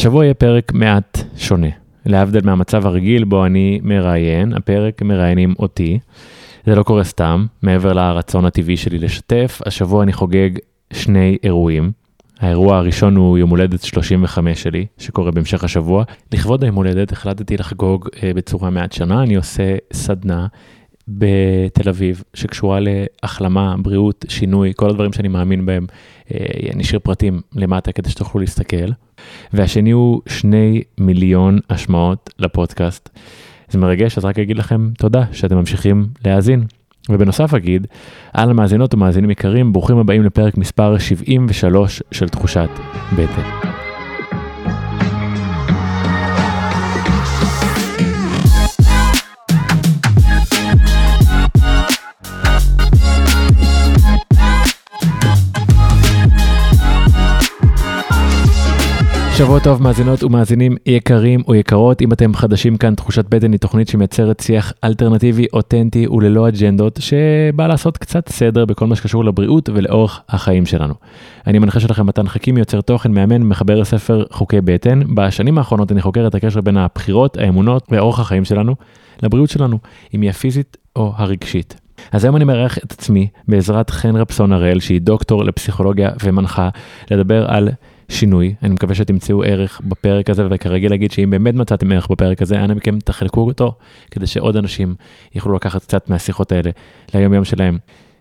השבוע יהיה פרק מעט שונה. להבדיל מהמצב הרגיל בו אני מראיין, הפרק מראיינים אותי. זה לא קורה סתם, מעבר לרצון הטבעי שלי לשתף, השבוע אני חוגג שני אירועים. האירוע הראשון הוא יום הולדת 35 שלי, שקורה בהמשך השבוע. לכבוד היום הולדת החלטתי לחגוג אה, בצורה מעט שונה, אני עושה סדנה בתל אביב, שקשורה להחלמה, בריאות, שינוי, כל הדברים שאני מאמין בהם. אה, נשאיר פרטים למטה כדי שתוכלו להסתכל. והשני הוא שני מיליון השמעות לפודקאסט. זה מרגש, אז רק אגיד לכם תודה שאתם ממשיכים להאזין. ובנוסף אגיד, על המאזינות ומאזינים יקרים, ברוכים הבאים לפרק מספר 73 של תחושת בטן. שבוע טוב מאזינות ומאזינים יקרים או יקרות, אם אתם חדשים כאן, תחושת בטן היא תוכנית שמייצרת שיח אלטרנטיבי, אותנטי וללא אג'נדות, שבא לעשות קצת סדר בכל מה שקשור לבריאות ולאורך החיים שלנו. אני מנחה שלכם מתן חכימי, יוצר תוכן, מאמן, מחבר לספר חוקי בטן. בשנים האחרונות אני חוקר את הקשר בין הבחירות, האמונות ואורח החיים שלנו לבריאות שלנו, אם היא הפיזית או הרגשית. אז היום אני מארח את עצמי בעזרת חן רפסון הראל, שהיא דוקטור לפסיכולוגיה ומנחה, לדבר על שינוי. אני מקווה שתמצאו ערך בפרק הזה, וכרגיל להגיד שאם באמת מצאתם ערך בפרק הזה, אנא מכם תחלקו אותו, כדי שעוד אנשים יוכלו לקחת קצת מהשיחות האלה ליום יום שלהם.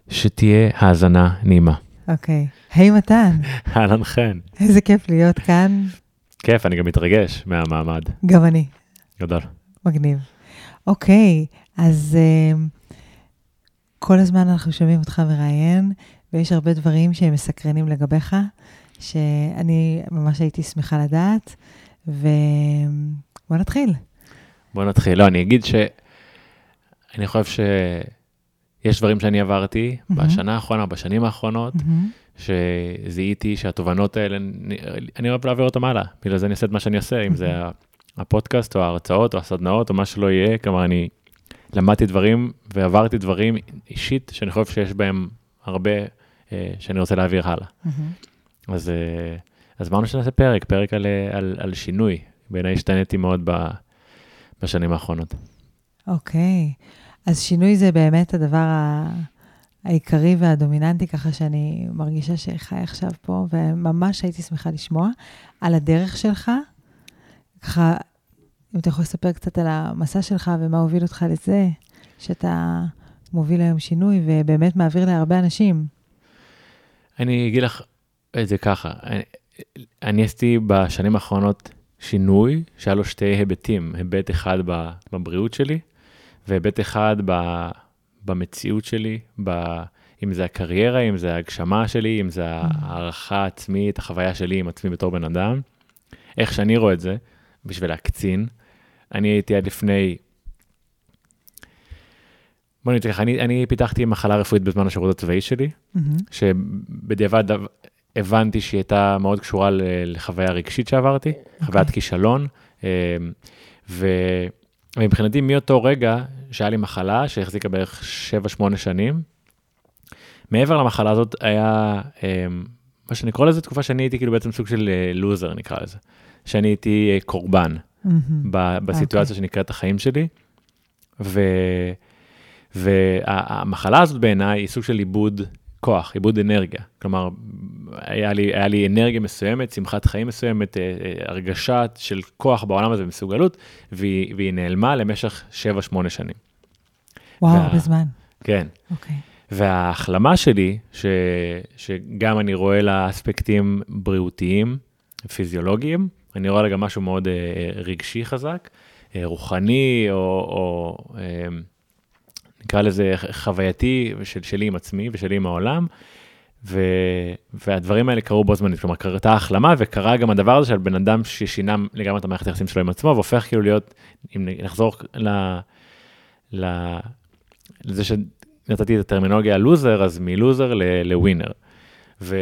שתהיה האזנה נעימה. אוקיי. היי מתן. אהלן חן. איזה כיף להיות כאן. כיף, אני גם מתרגש מהמעמד. גם אני. גדול. מגניב. אוקיי, אז uh, כל הזמן אנחנו שומעים אותך מראיין, ויש הרבה דברים שהם מסקרנים לגביך. שאני ממש הייתי שמחה לדעת, ובוא נתחיל. בוא נתחיל. לא, אני אגיד שאני חושב שיש דברים שאני עברתי mm-hmm. בשנה האחרונה, בשנים האחרונות, mm-hmm. שזיהיתי שהתובנות האלה, אני אוהב להעביר אותם הלאה. בגלל זה אני עושה את מה שאני עושה, mm-hmm. אם זה הפודקאסט או ההרצאות או הסדנאות או מה שלא יהיה, כלומר אני למדתי דברים ועברתי דברים אישית שאני חושב שיש בהם הרבה אה, שאני רוצה להעביר הלאה. Mm-hmm. אז, אה, אז אמרנו שנעשה פרק, פרק על, אה, על, על שינוי. בעיניי השתניתי מאוד ב, בשנים האחרונות. אוקיי, okay. אז שינוי זה באמת הדבר העיקרי והדומיננטי, ככה שאני מרגישה שחי עכשיו פה, וממש הייתי שמחה לשמוע על הדרך שלך. ככה, אם אתה יכול לספר קצת על המסע שלך ומה הוביל אותך לזה, שאתה מוביל היום שינוי ובאמת מעביר להרבה אנשים. אני אגיד לך, זה ככה, אני, אני עשיתי בשנים האחרונות שינוי שהיה לו שתי היבטים, היבט אחד בבריאות שלי והיבט אחד במציאות שלי, ב, אם זה הקריירה, אם זה ההגשמה שלי, אם זה הערכה העצמית, החוויה שלי עם עצמי בתור בן אדם. איך שאני רואה את זה, בשביל להקצין, אני הייתי עד לפני בוא נתחיל אני, אני פיתחתי מחלה רפואית בזמן השירות הצבאי שלי, mm-hmm. שבדיעבד הבנתי שהיא הייתה מאוד קשורה לחוויה רגשית שעברתי, okay. אוקיי. חוויית כישלון. אמ, ו... ומבחינתי מאותו רגע שהיה לי מחלה שהחזיקה בערך 7-8 שנים, מעבר למחלה הזאת היה אמ, מה שאני קורא לזה תקופה שאני הייתי כאילו בעצם סוג של לוזר נקרא לזה, שאני הייתי אה, קורבן mm-hmm. בסיטואציה okay. אוקיי. שנקראת החיים שלי. ו... והמחלה הזאת בעיניי היא סוג של איבוד כוח, איבוד אנרגיה. כלומר, היה לי, היה לי אנרגיה מסוימת, שמחת חיים מסוימת, אה, אה, הרגשה של כוח בעולם הזה ומסוגלות, והיא, והיא נעלמה למשך 7-8 שנים. וואו, וה... בזמן. כן. אוקיי. Okay. וההחלמה שלי, ש, שגם אני רואה לה אספקטים בריאותיים, פיזיולוגיים, אני רואה לה גם משהו מאוד אה, רגשי חזק, אה, רוחני, או, או אה, נקרא לזה חווייתי של, שלי עם עצמי ושלי עם העולם. ו... והדברים האלה קרו בו זמנית, כלומר קרתה החלמה וקרה גם הדבר הזה של בן אדם ששינה לגמרי את המערכת היחסים שלו עם עצמו והופך כאילו להיות, אם נחזור ל... ל... לזה שנתתי את הטרמינולוגיה לוזר, אז מלוזר לווינר. ו...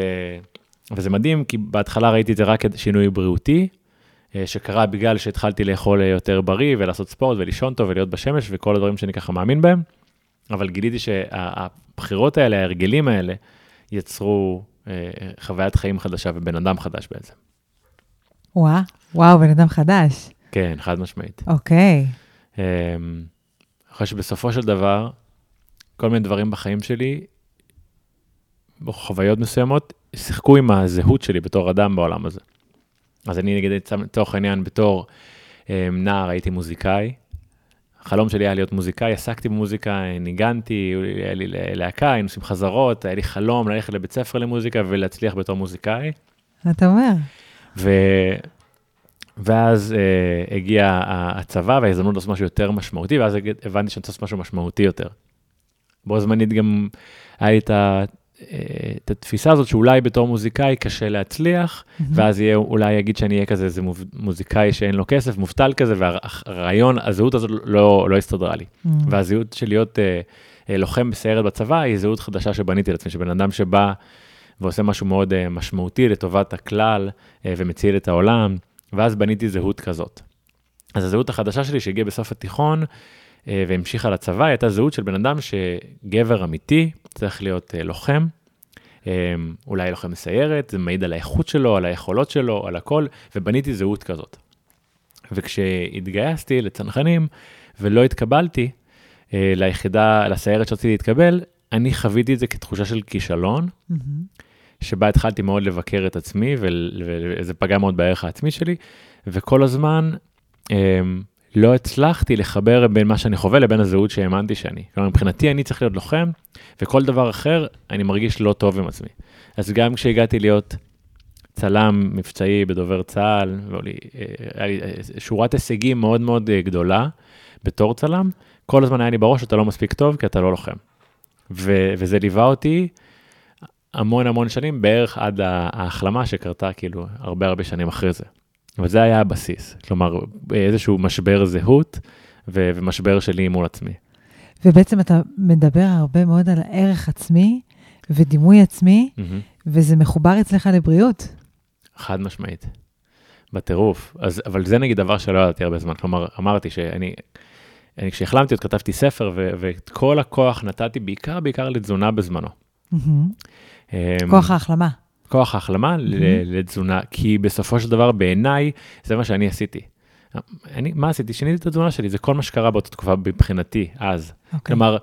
וזה מדהים כי בהתחלה ראיתי את זה רק כשינוי בריאותי, אה, שקרה בגלל שהתחלתי לאכול יותר בריא ולעשות ספורט ולישון טוב ולהיות בשמש וכל הדברים שאני ככה מאמין בהם. אבל גיליתי שהבחירות האלה, ההרגלים האלה, יצרו אה, חוויית חיים חדשה ובן אדם חדש בעצם. וואה, וואו, בן אדם חדש. כן, חד משמעית. אוקיי. אמ, אני חושב שבסופו של דבר, כל מיני דברים בחיים שלי, חוויות מסוימות, שיחקו עם הזהות שלי בתור אדם בעולם הזה. אז אני נגיד, לצורך העניין, בתור אמ, נער הייתי מוזיקאי. החלום שלי היה להיות מוזיקאי, עסקתי במוזיקה, ניגנתי, היה לי להקה, היינו עושים חזרות, היה לי חלום ללכת לבית ספר למוזיקה ולהצליח בתור מוזיקאי. אתה אומר? ו... ואז אה, הגיע הצבא וההזדמנות לעשות משהו יותר משמעותי, ואז הבנתי שאני רוצה לעשות משהו משמעותי יותר. בו זמנית גם היה לי את, ה, את התפיסה הזאת שאולי בתור מוזיקאי קשה להצליח, mm-hmm. ואז יהיה, אולי יגיד שאני אהיה כזה איזה מוזיקאי שאין לו כסף, מובטל כזה, והרעיון, הזהות הזאת לא, לא הסתדרה לי. Mm-hmm. והזהות של להיות אה, אה, לוחם בסיירת בצבא היא זהות חדשה שבניתי לעצמי, שבן אדם שבא ועושה משהו מאוד אה, משמעותי לטובת הכלל אה, ומציל את העולם. ואז בניתי זהות כזאת. אז הזהות החדשה שלי שהגיעה בסוף התיכון אה, והמשיכה לצבא, הייתה זהות של בן אדם שגבר אמיתי, צריך להיות אה, לוחם, אה, אולי לוחם מסיירת, זה מעיד על האיכות שלו, על היכולות שלו, על הכל, ובניתי זהות כזאת. וכשהתגייסתי לצנחנים ולא התקבלתי ליחידה, לסיירת שרציתי להתקבל, אני חוויתי את זה כתחושה של כישלון. Mm-hmm. שבה התחלתי מאוד לבקר את עצמי, וזה פגע מאוד בערך העצמי שלי, וכל הזמן לא הצלחתי לחבר בין מה שאני חווה לבין הזהות שהאמנתי שאני. כלומר, מבחינתי אני צריך להיות לוחם, וכל דבר אחר, אני מרגיש לא טוב עם עצמי. אז גם כשהגעתי להיות צלם מבצעי בדובר צה"ל, היה לי אה, שורת הישגים מאוד מאוד אה, גדולה בתור צלם, כל הזמן היה לי בראש, אתה לא מספיק טוב כי אתה לא לוחם. ו- וזה ליווה אותי המון המון שנים, בערך עד ההחלמה שקרתה כאילו הרבה הרבה שנים אחרי זה. אבל זה היה הבסיס, כלומר איזשהו משבר זהות ו- ומשבר שלי מול עצמי. ובעצם אתה מדבר הרבה מאוד על ערך עצמי ודימוי עצמי, mm-hmm. וזה מחובר אצלך לבריאות. חד משמעית, בטירוף. אז, אבל זה נגיד דבר שלא ידעתי הרבה זמן, כלומר אמרתי שאני, אני, כשהחלמתי עוד כתבתי ספר ו- ואת כל הכוח נתתי בעיקר בעיקר לתזונה בזמנו. Mm-hmm. כוח ההחלמה. כוח ההחלמה mm-hmm. לתזונה, כי בסופו של דבר בעיניי זה מה שאני עשיתי. אני, מה עשיתי? שיניתי את התזונה שלי, זה כל מה שקרה באותה תקופה מבחינתי אז. Okay. אוקיי. כלומר,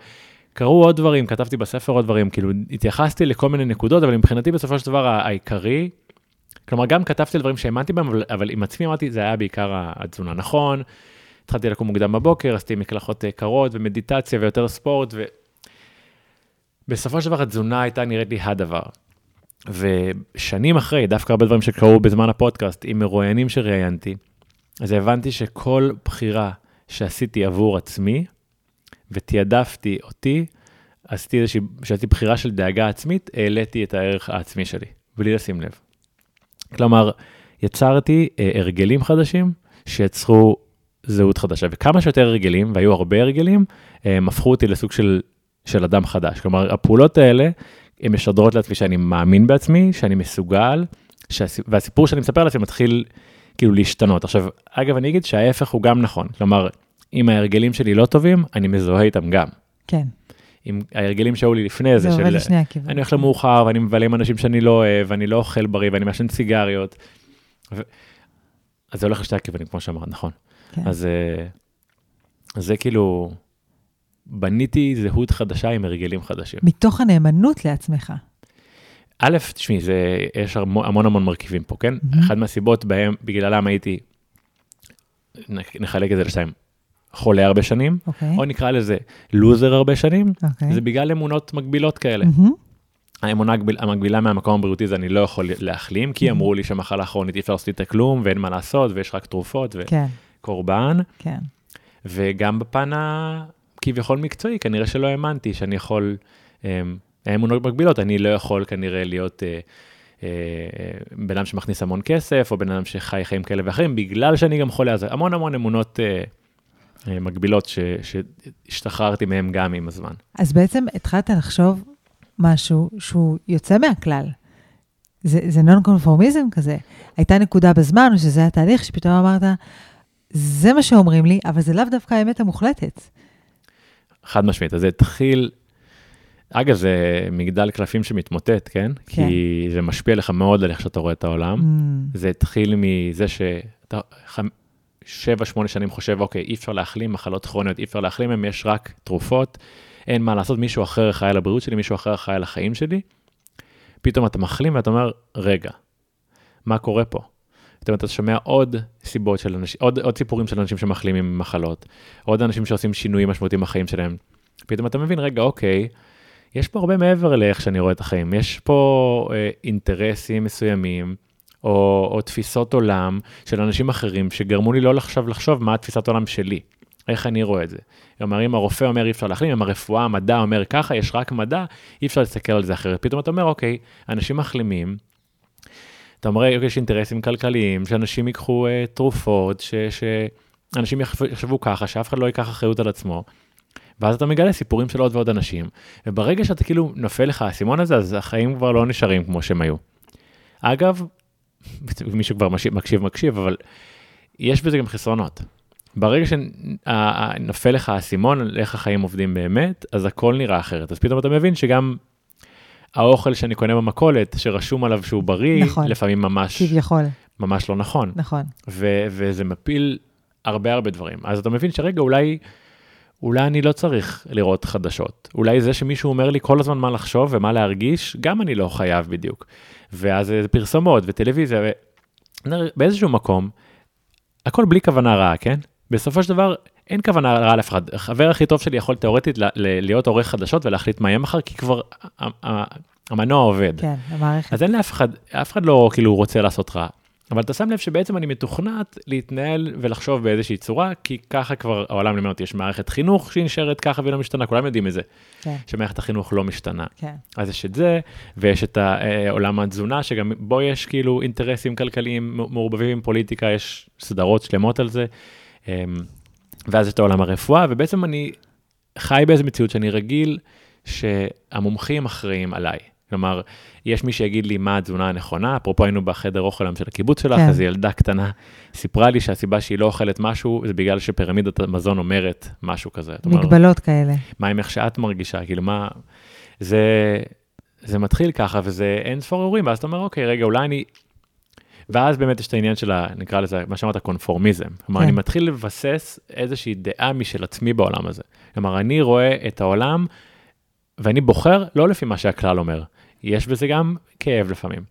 קרו עוד דברים, כתבתי בספר עוד דברים, כאילו התייחסתי לכל מיני נקודות, אבל מבחינתי בסופו של דבר העיקרי, כלומר גם כתבתי דברים שהאמנתי בהם, אבל, אבל עם עצמי אמרתי, זה היה בעיקר התזונה. נכון, התחלתי לקום מוקדם בבוקר, עשיתי מקלחות אה, קרות ומדיטציה ויותר ספורט, ו... בסופו של דבר התזונה הייתה נראית לי הדבר. ושנים אחרי, דווקא הרבה דברים שקרו בזמן הפודקאסט עם מרואיינים שראיינתי, אז הבנתי שכל בחירה שעשיתי עבור עצמי, ותעדפתי אותי, עשיתי איזושהי, כשעשיתי בחירה של דאגה עצמית, העליתי את הערך העצמי שלי, בלי לשים לב. כלומר, יצרתי אה, הרגלים חדשים שיצרו זהות חדשה, וכמה שיותר הרגלים, והיו הרבה הרגלים, הם הפכו אותי לסוג של של אדם חדש. כלומר, הפעולות האלה, הן משדרות לעצמי שאני מאמין בעצמי, שאני מסוגל, שהס... והסיפור שאני מספר לעצמי מתחיל כאילו להשתנות. עכשיו, אגב, אני אגיד שההפך הוא גם נכון. כלומר, אם ההרגלים שלי לא טובים, אני מזוהה איתם גם. כן. עם ההרגלים שהיו לי לפני זה, זה של... לשני הכיוון. אני הולך למאוחר ואני מבלה עם אנשים שאני לא אוהב, ואני לא אוכל בריא ואני מעשן סיגריות. ו... אז זה הולך לשתי הכיוונים, כמו שאמרת, נכון. כן. אז, אה, אז זה כאילו, בניתי זהות חדשה עם הרגלים חדשים. מתוך הנאמנות לעצמך. א', תשמעי, יש המון המון מרכיבים פה, כן? Mm-hmm. אחת מהסיבות בהם, בגללם הייתי, נחלק את זה לשתיים, חולה הרבה שנים, okay. אוקיי. או נקרא לזה לוזר הרבה שנים, okay. אוקיי. זה בגלל אמונות מגבילות כאלה. Mm-hmm. האמונה המקבילה מהמקום הבריאותי זה אני לא יכול להחלים, כי mm-hmm. אמרו לי שמחלה כרונית אי אפשר לעשות איתה כלום ואין מה לעשות ויש רק תרופות וקורבן. כן. וגם בפן כביכול מקצועי, כנראה שלא האמנתי שאני יכול, אמ, אמונות מקבילות, אני לא יכול כנראה להיות אה, אה, בן אדם שמכניס המון כסף, או בן אדם שחי חיים כאלה ואחרים, בגלל שאני גם חולה, אז המון המון אמונות אה, מקבילות ש, שהשתחררתי מהן גם עם הזמן. אז בעצם התחלת לחשוב משהו שהוא יוצא מהכלל. זה, זה נון קונפורמיזם כזה. הייתה נקודה בזמן, שזה היה תהליך שפתאום אמרת, זה מה שאומרים לי, אבל זה לאו דווקא האמת המוחלטת. חד משמעית. אז זה התחיל, אגב, זה מגדל קלפים שמתמוטט, כן? כן. כי זה משפיע לך מאוד על איך שאתה רואה את העולם. Mm, זה התחיל מזה שאתה שבע, שמונה שנים חושב, אוקיי, אי אפשר להחלים מחלות כרוניות, אי אפשר להחלים מהן, יש רק תרופות, אין מה לעשות, מישהו אחר אחראי על הבריאות שלי, מישהו אחר אחראי על החיים שלי. פתאום אתה מחלים ואתה אומר, רגע, מה קורה פה? פתאום אתה שומע עוד סיבות של אנשים, עוד, עוד סיפורים של אנשים שמחלימים ממחלות, עוד אנשים שעושים שינויים משמעותיים בחיים שלהם. פתאום אתה מבין, רגע, אוקיי, יש פה הרבה מעבר לאיך שאני רואה את החיים, יש פה אה, אינטרסים מסוימים, או, או תפיסות עולם של אנשים אחרים שגרמו לי לא לחשוב לחשוב מה התפיסת עולם שלי, איך אני רואה את זה. כלומר, אם הרופא אומר אי אפשר להחלים, אם הרפואה, המדע אומר ככה, יש רק מדע, אי אפשר להסתכל על זה אחרת. פתאום אתה אומר, אוקיי, אנשים מחלימים, אתה אומר, אוקיי, יש אינטרסים כלכליים, שאנשים ייקחו אה, תרופות, ש, שאנשים יחשבו, ככה, שאף אחד לא ייקח אחריות על עצמו. ואז אתה מגלה סיפורים של עוד ועוד אנשים, וברגע שאתה כאילו נופל לך האסימון הזה, אז החיים כבר לא נשארים כמו שהם היו. אגב, מישהו כבר משיב- מקשיב מקשיב, אבל יש בזה גם חסרונות. ברגע שנופל לך האסימון על איך החיים עובדים באמת, אז הכל נראה אחרת. אז פתאום אתה מבין שגם האוכל שאני קונה במכולת, שרשום עליו שהוא בריא, נכון. לפעמים ממש, כביכול, ממש לא נכון. נכון. ו- וזה מפיל הרבה הרבה דברים. אז אתה מבין שרגע, אולי, אולי אני לא צריך לראות חדשות. אולי זה שמישהו אומר לי כל הזמן מה לחשוב ומה להרגיש, גם אני לא חייב בדיוק. ואז זה פרסומות וטלוויזיה, ו... באיזשהו מקום, הכל בלי כוונה רעה, כן? בסופו של דבר, אין כוונה רעה לאף אחד. החבר הכי טוב שלי יכול ל- להיות עורך חדשות ולהחליט מה יהיה מחר, כי כבר המנוע עובד. כן, המערכת. אז אין לאף אחד, אף אחד לא כאילו רוצה לעשות רע. אבל אתה שם לב שבעצם אני מתוכנת להתנהל ולחשוב באיזושהי צורה, כי ככה כבר העולם לימד אותי, יש מערכת חינוך שהיא נשארת ככה והיא לא משתנה, כולם יודעים את זה, כן, שמערכת החינוך לא משתנה. כן. אז יש את זה, ויש את אה, עולם התזונה, שגם בו יש כאילו אינטרסים כלכליים מעורבבים עם פוליטיקה, יש סדרות שלמות על זה. ואז יש את העולם הרפואה, ובעצם אני חי באיזו מציאות שאני רגיל שהמומחים אחראים עליי. כלומר, יש מי שיגיד לי מה התזונה הנכונה, אפרופו היינו בחדר אוכל היום של הקיבוץ שלך, כן. אז ילדה קטנה סיפרה לי שהסיבה שהיא לא אוכלת משהו, זה בגלל שפירמידת המזון אומרת משהו כזה. מגבלות כאלה. מה עם איך שאת מרגישה, כאילו מה, זה, זה מתחיל ככה וזה אין ספור אירועים, ואז אתה אומר, אוקיי, רגע, אולי אני, ואז באמת יש את העניין של, ה- נקרא לזה, מה שאמרת, קונפורמיזם. כלומר, כן. אני מתחיל לבסס איזושהי דעה משל עצמי בעולם הזה. כלומר, אני רואה את העולם, ואני בוחר לא לפי מה שהכלל אומר, יש בזה גם כאב לפעמים.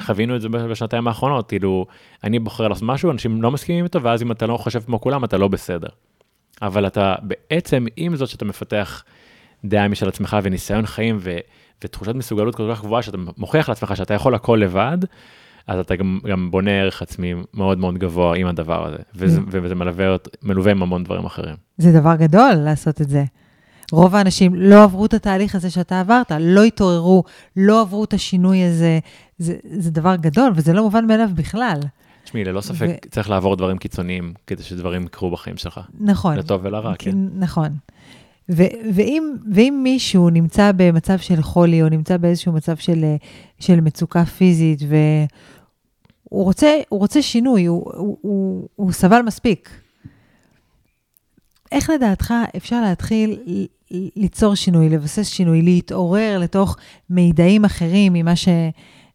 חווינו את זה בשנתיים האחרונות, כאילו, אני בוחר לעשות משהו, אנשים לא מסכימים איתו, ואז אם אתה לא חושב כמו כולם, אתה לא בסדר. אבל אתה בעצם, עם זאת שאתה מפתח דעה משל עצמך וניסיון חיים ו, ותחושת מסוגלות כל כך גבוהה, שאתה מוכיח לעצמך שאתה יכול הכל לבד, אז אתה גם, גם בונה ערך עצמי מאוד מאוד גבוה עם הדבר הזה, וזה, Mm. וזה מלווה, מלווה עם המון דברים אחרים. זה דבר גדול לעשות את זה. רוב האנשים לא עברו את התהליך הזה שאתה עברת, לא התעוררו, לא עברו את השינוי הזה. זה, זה דבר גדול, וזה לא מובן מאליו בכלל. תשמעי, ללא ספק צריך לעבור דברים קיצוניים כדי שדברים יקרו בחיים שלך, נכון. לטוב ולרע, כן. נכון. ו- ואם, ואם מישהו נמצא במצב של חולי, או נמצא באיזשהו מצב של, אה, של מצוקה פיזית, והוא רוצה, הוא רוצה שינוי, הוא, הוא, הוא, הוא סבל מספיק. איך לדעתך אפשר להתחיל ליצור שינוי, לבסס שינוי, להתעורר לתוך מידעים אחרים ממה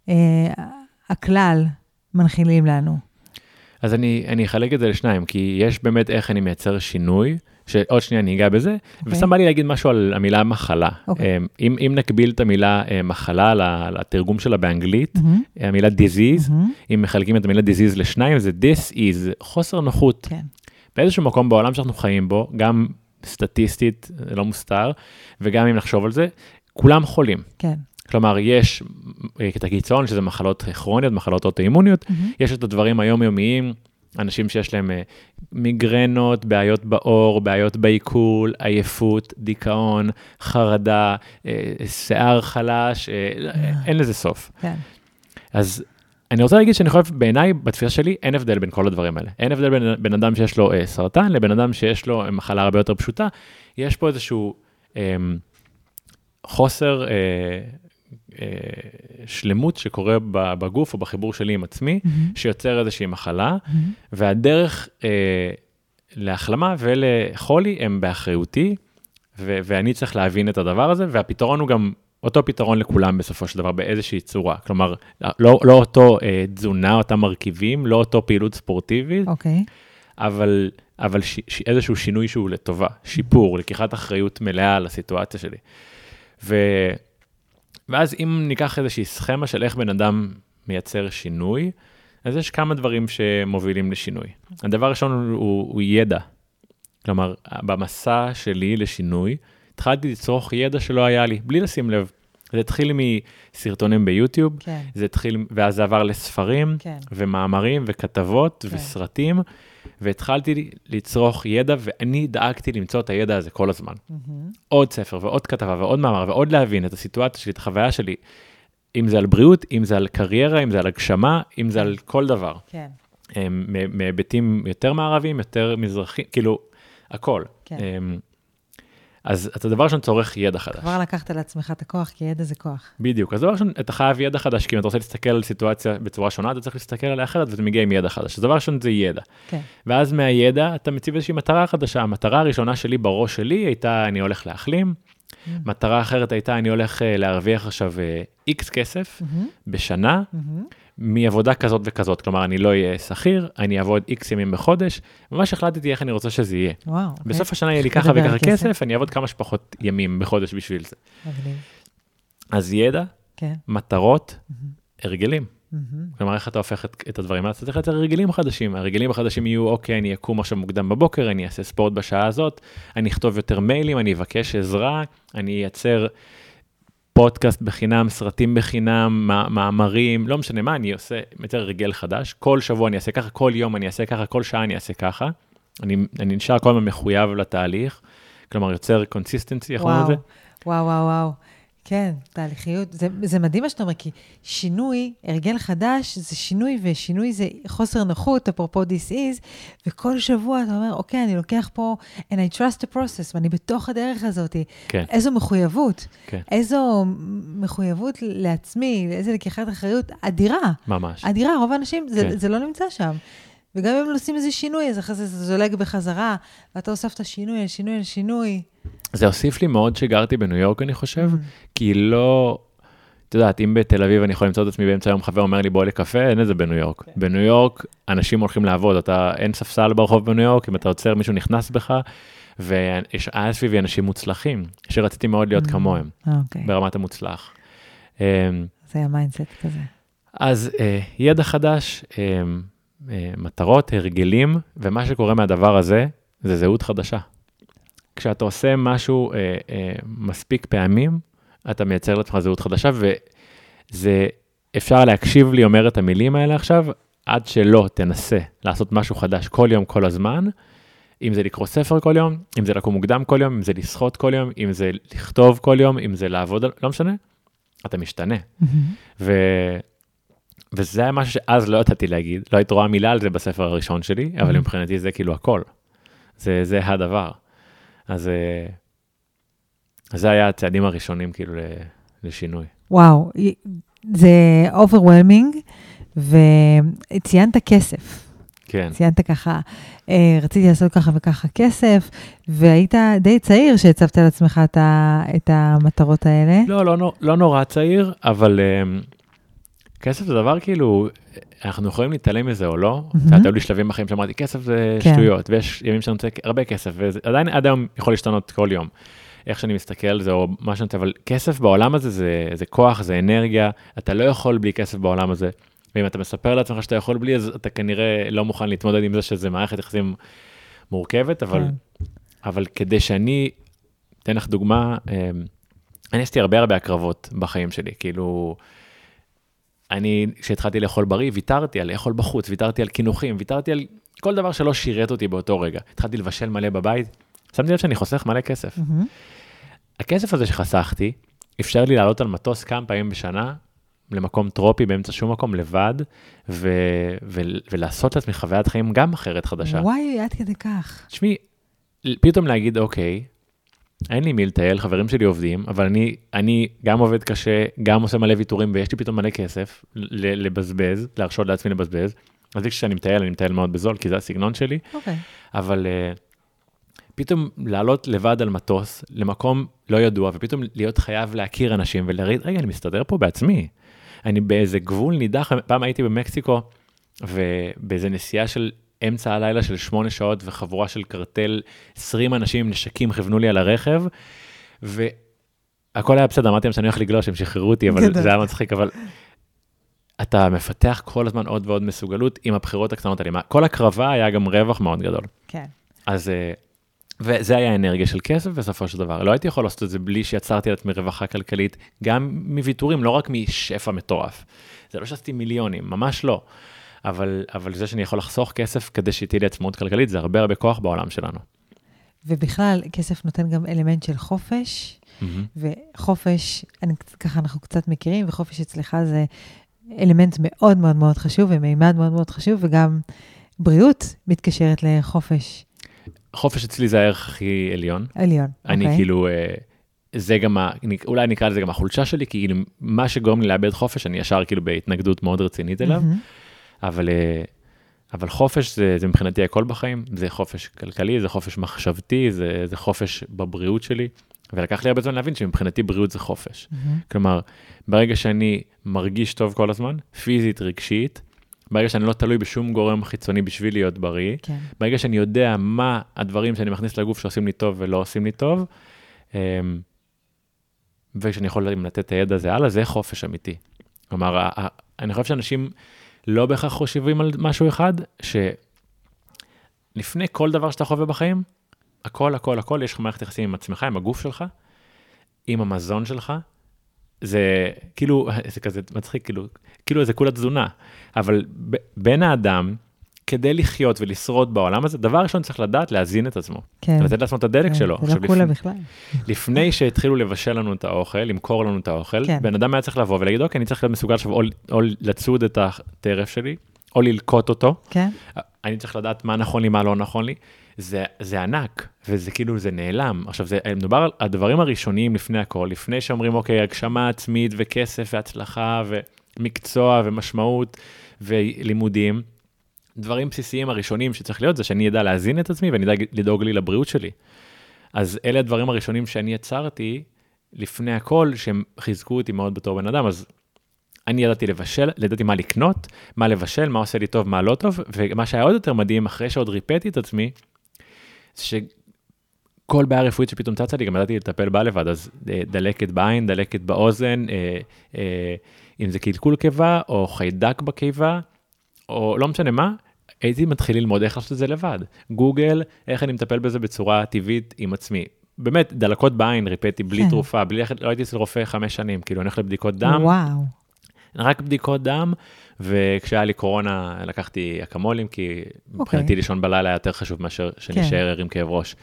שהכלל מנחילים לנו? אז אני, אני אחלק את זה לשניים, כי יש באמת איך אני מייצר שינוי, שעוד שנייה אני אגע בזה, okay. וסתם בא לי להגיד משהו על המילה מחלה. אוקיי. Um, אם, אם נקביל את המילה uh, מחלה לתרגום שלה באנגלית, מהמם, המילה disease, מהמם, אם מחלקים את המילה disease לשניים, זה this is, חוסר נוחות. כן. באיזשהו מקום בעולם שאנחנו חיים בו, גם סטטיסטית, לא מוסתר, וגם אם נחשוב על זה, כולם חולים. כן. כלומר, יש אה, את הקיצון, שזה מחלות כרוניות, מחלות אוטואימוניות, מהמם. יש את הדברים היומיומיים, אנשים שיש להם אה, מיגרנות, בעיות בעור, בעיות בעיכול, עייפות, דיכאון, חרדה, אה, שיער חלש, אה, אין לזה סוף. כן. אז אני רוצה להגיד שאני חושב, בעיניי, בתפיסה שלי, אין הבדל בין כל הדברים האלה. אין הבדל בין בן אדם שיש לו אה, סרטן לבין אדם שיש לו מחלה הרבה יותר פשוטה. יש פה איזשהו אה, חוסר אה, שלמות שקורה בגוף או בחיבור שלי עם עצמי, מהמם, שיוצר איזושהי מחלה, מהמם. והדרך אה, להחלמה ולחולי הם באחריותי, ו- ואני צריך להבין את הדבר הזה, והפתרון הוא גם אותו פתרון לכולם בסופו של דבר באיזושהי צורה. כלומר, לא, לא אותו אה, תזונה, אותם מרכיבים, לא אותו פעילות ספורטיבית, אוקיי. אבל, אבל ש, ש, איזשהו שינוי שהוא לטובה, שיפור, לקיחת אחריות מלאה על הסיטואציה שלי. ו, ואז אם ניקח איזושהי סכמה של איך בן אדם מייצר שינוי, אז יש כמה דברים שמובילים לשינוי. הדבר הראשון הוא, הוא, ידע. כלומר, במסע שלי לשינוי, התחלתי לצרוך ידע שלא היה לי, בלי לשים לב. זה התחיל מסרטונים ביוטיוב, כן, זה התחיל, ואז זה עבר לספרים, כן. ומאמרים, וכתבות, כן. וסרטים, והתחלתי לצרוך ידע, ואני דאגתי למצוא את הידע הזה כל הזמן. מהמם. עוד ספר, ועוד כתבה, ועוד מאמר, ועוד להבין את הסיטואציה שלי, את החוויה שלי, אם זה על בריאות, אם זה על קריירה, אם זה על הגשמה, אם זה על כל דבר. כן, מהיבטים יותר מערביים, יותר מזרחיים, כאילו, הכל. כן. אז אתה דבר ראשון צורך ידע חדש. כבר לקחת לעצמך את הכוח, כי ידע זה כוח. בדיוק, אז דבר ראשון, אתה חייב ידע חדש, כי אם אתה רוצה להסתכל על סיטואציה בצורה שונה, אתה צריך להסתכל עליה אחרת, ואתה מגיע עם ידע חדש. אז דבר ראשון זה ידע. כן, ואז מהידע אתה מציב איזושהי מטרה חדשה. המטרה הראשונה שלי בראש שלי הייתה, אני הולך להחלים. מטרה אחרת הייתה, אני הולך אה, להרוויח עכשיו איקס כסף מהמם, בשנה, מהמם. מעבודה כזאת וכזאת. כלומר, אני לא אהיה שכיר, אני אעבוד איקס ימים בחודש. ממש החלטתי איך אני רוצה שזה יהיה. וואו. אוקיי. בסוף השנה יהיה לי ככה וככה כסף. כסף, אני אעבוד כמה שפחות ימים בחודש בשביל זה. מגניב. אז ידע, כן. מטרות, הרגלים. מהמם. כלומר, איך אתה הופך את, את הדברים האלה, אתה צריך לייצר הרגלים חדשים. הרגלים החדשים יהיו, אוקיי, אני אקום עכשיו מוקדם בבוקר, אני אעשה ספורט בשעה הזאת, אני אכתוב יותר מיילים, אני אבקש עזרה, אני אייצר פודקאסט בחינם, סרטים בחינם, מא- מאמרים, לא משנה מה, אני עושה, מייצר הרגל חדש. כל שבוע אני אעשה ככה, כל יום אני אעשה ככה, כל שעה אני אעשה ככה. אני, אני נשאר כל הזמן מחויב לתהליך, כלומר, יוצר consistency, איך אומרים את זה? וואו, וואו, וואו. כן, תהליכיות. זה, זה מדהים מה שאתה אומר, כי שינוי, הרגל חדש, זה שינוי, ושינוי זה חוסר נוחות, אפרופו disease, וכל שבוע אתה אומר, אוקיי, אני לוקח פה, and I trust the process, ואני בתוך הדרך הזאת. כן, איזו מחויבות, כן, איזו מחויבות לעצמי, איזו לקיחת אחריות אדירה. ממש. אדירה, רוב האנשים, זה, כן. זה לא נמצא שם. וגם אם עושים איזה שינוי, אז אחרי זה זה זולג בחזרה, ואתה הוספת שינוי על שינוי על שינוי. זה הוסיף לי מאוד שגרתי בניו יורק, אני חושב, כי לא, את יודעת, אם בתל אביב אני יכול למצוא את עצמי באמצע היום, חבר אומר לי בוא לקפה, אין את זה בניו יורק. כן. בניו יורק אנשים הולכים לעבוד, אתה, אין ספסל ברחוב בניו יורק, אם אתה עוצר מישהו נכנס בך, ויש היה סביבי אנשים מוצלחים, שרציתי מאוד להיות Mm. כמוהם, אה, אוקיי, ברמת המוצלח. אמ, זה היה mindset כזה. אז אה, ידע חדש, אה, אה, מטרות, הרגלים, ומה שקורה מהדבר הזה, זה זהות חדשה. כשאתה עושה משהו אה, אה, מספיק פעמים, אתה מייצר לעצמך זהות חדשה, וזה, אפשר להקשיב לי אומר את המילים האלה עכשיו, עד שלא תנסה לעשות משהו חדש כל יום, כל הזמן, אם זה לקרוא ספר כל יום, אם זה לקום מוקדם כל יום, אם זה לשחות כל יום, אם זה לכתוב כל יום, אם זה לעבוד, לא משנה, אתה משתנה. ו... וזה היה משהו שאז לא ידעתי להגיד, לא היית רואה מילה על זה בספר הראשון שלי, אבל Mhm. מבחינתי זה כאילו הכל. זה, זה הדבר. אז אה, אז זה היה הצעדים הראשונים כאילו לשינוי. וואו, זה overwhelming, וציינת כסף. כן. ציינת ככה, אה, רציתי לעשות ככה וככה כסף, והיית די צעיר שהצבת לעצמך את, ה, את המטרות האלה. לא, לא, נו- לא נורא צעיר, אבל אה, כסף זה דבר כאילו, אנחנו יכולים להתעלם מזה או לא. Mhm. יודעת, היו לי שלבים בחיים שאמרתי, כסף זה כן. שטויות, ויש ימים שאני רוצה הרבה כסף, ועדיין עד היום יכול להשתנות כל יום. איך שאני מסתכל על זה, או מה שאני רוצה, אבל כסף בעולם הזה זה, זה כוח, זה אנרגיה, אתה לא יכול בלי כסף בעולם הזה. ואם אתה מספר לעצמך שאתה יכול בלי, אז אתה כנראה לא מוכן להתמודד עם זה שזה מערכת יחסים מורכבת, אבל, כן. אבל כדי שאני, אתן לך דוגמה, אה, אני עשיתי הרבה הרבה הקרבות בחיים שלי, כאילו, אני, כשהתחלתי לאכול בריא, ויתרתי על לאכול בחוץ, ויתרתי על קינוחים, ויתרתי על כל דבר שלא שירת אותי באותו רגע. התחלתי לבשל מלא בבית, שמתי לב שאני חוסך מלא כסף. מהמם. הכסף הזה שחסכתי, אפשר לי לעלות על מטוס כמה פעמים בשנה, למקום טרופי באמצע שום מקום לבד, ו- ו- ולעשות לעצמי חוויית חיים גם אחרת חדשה. וואי, עד כדי כך. תשמעי, פתאום להגיד, אוקיי, אין לי מי לטייל, חברים שלי עובדים, אבל אני, אני גם עובד קשה, גם עושה מלא ויתורים, ויש לי פתאום מלא כסף לבזבז, להרשות לעצמי לבזבז. אז כשאני מטייל, אני מטייל מאוד בזול, כי זה הסגנון שלי, אוקיי. אבל uh, פתאום לעלות לבד על מטוס למקום לא ידוע, ופתאום להיות חייב להכיר אנשים ולהגיד, רגע, אני מסתדר פה בעצמי. אני באיזה גבול נידח, פעם הייתי במקסיקו, ובאיזה נסיעה של אמצע הלילה של שמונה שעות וחבורה של קרטל, 20 אנשים עם נשקים כיוונו לי על הרכב, והכל היה בסדר, אמרתי להם שאני הולך לגלוש, הם שחררו אותי, אבל. זה היה מצחיק, אבל אתה מפתח כל הזמן עוד ועוד מסוגלות עם הבחירות הקטנות האלה. כל הקרבה היה גם רווח מאוד גדול. כן. אז, אה, וזה היה אנרגיה של כסף בסופו של דבר. לא הייתי יכול לעשות את זה בלי שיצרתי לעצמי רווחה כלכלית, גם מוויתורים, לא רק משפע מטורף. זה לא שעשיתי מיליונים, ממש לא. אבל, אבל זה שאני יכול לחסוך כסף כדי שתהיה לי עצמאות כלכלית, זה הרבה הרבה כוח בעולם שלנו. ובכלל, כסף נותן גם אלמנט של חופש, וחופש, אני, ככה אנחנו קצת מכירים, וחופש אצלך זה אלמנט מאוד מאוד מאוד חשוב, ומימד מאוד מאוד חשוב, וגם בריאות מתקשרת לחופש חופש אצלי זה הערך הכי עליון. עליון. אני אוקיי? כאילו, אה, זה גם, ה- אולי נקרא לזה גם החולשה שלי, כי כאילו, מה שגורם לי לאבד חופש, אני ישר כאילו בהתנגדות מאוד רצינית אליו. מהמם. אבל, אה, אבל חופש זה, זה מבחינתי הכל בחיים, זה חופש כלכלי, זה חופש מחשבתי, זה, זה חופש בבריאות שלי, ולקח לי הרבה זמן להבין שמבחינתי בריאות זה חופש. מהמם. כלומר, ברגע שאני מרגיש טוב כל הזמן, פיזית, רגשית, ברגע שאני לא תלוי בשום גורם חיצוני בשביל להיות בריא, כן. ברגע שאני יודע מה הדברים שאני מכניס לגוף שעושים לי טוב ולא עושים לי טוב, אמ, ושאני יכול לתת את הידע הזה הלאה, זה חופש אמיתי. כלומר, אני חושב שאנשים לא בהכרח חושבים על משהו אחד, שלפני כל דבר שאתה חווה בחיים, הכל, הכל, הכל, יש לך מערכת יחסים עם עצמך, עם הגוף שלך, עם המזון שלך. זה כאילו, זה כזה מצחיק, כאילו, כאילו זה כולה תזונה, אבל ב- בין האדם, כדי לחיות ולשרוד בעולם הזה, דבר ראשון צריך לדעת להזין את עצמו, כן. לתת לעצמו את הדלק כן, שלו. זה לא כולה בכלל. לפני שהתחילו לבשל לנו את האוכל, למכור לנו את האוכל, כן. בן אדם היה צריך לבוא ולהגיד, אוקיי, אני צריך להיות מסוגל עכשיו או, או לצוד את הטרף שלי, או ללקוט אותו, כן? אני צריך לדעת מה נכון לי, מה לא נכון לי. זה, זה ענק, וזה כאילו, זה נעלם. עכשיו, זה מדובר על הדברים הראשוניים לפני הכל, לפני שאומרים, אוקיי, הגשמה עצמית וכסף והצלחה ומקצוע ומשמעות ולימודים. דברים בסיסיים הראשונים שצריך להיות זה שאני אדע להזין את עצמי ואני אדע לדאוג לי לבריאות שלי. אז אלה הדברים הראשונים שאני יצרתי לפני הכל, שהם חיזקו אותי מאוד בתור בן אדם, אז אני ידעתי לבשל, ידעתי מה לקנות, מה לבשל, מה עושה לי טוב, מה לא טוב, ומה שהיה עוד יותר מדהים, אחרי שעוד ריפאתי את עצמי, שכל בעיה רפואית שפתאום צצה לי, גם ידעתי לטפל בה לבד, אז אה, דלקת בעין, דלקת באוזן, אה, אה, אם זה קלקול קיבה, או חיידק בקיבה, או לא משנה מה, הייתי מתחיל ללמוד איך לעשות את זה לבד. גוגל, איך אני מטפל בזה בצורה טבעית עם עצמי. באמת, דלקות בעין ריפאתי בלי כן. תרופה, בלי ללכת, לא הייתי אצל רופא חמש שנים, כאילו אני הולך לבדיקות דם, וואו. רק בדיקות דם, וכשהיה לי קורונה לקחתי אקמולים, כי מבחינתי אוקיי. לישון בלילה היה יותר חשוב מאשר כן. שנשאר ער עם כאב ראש.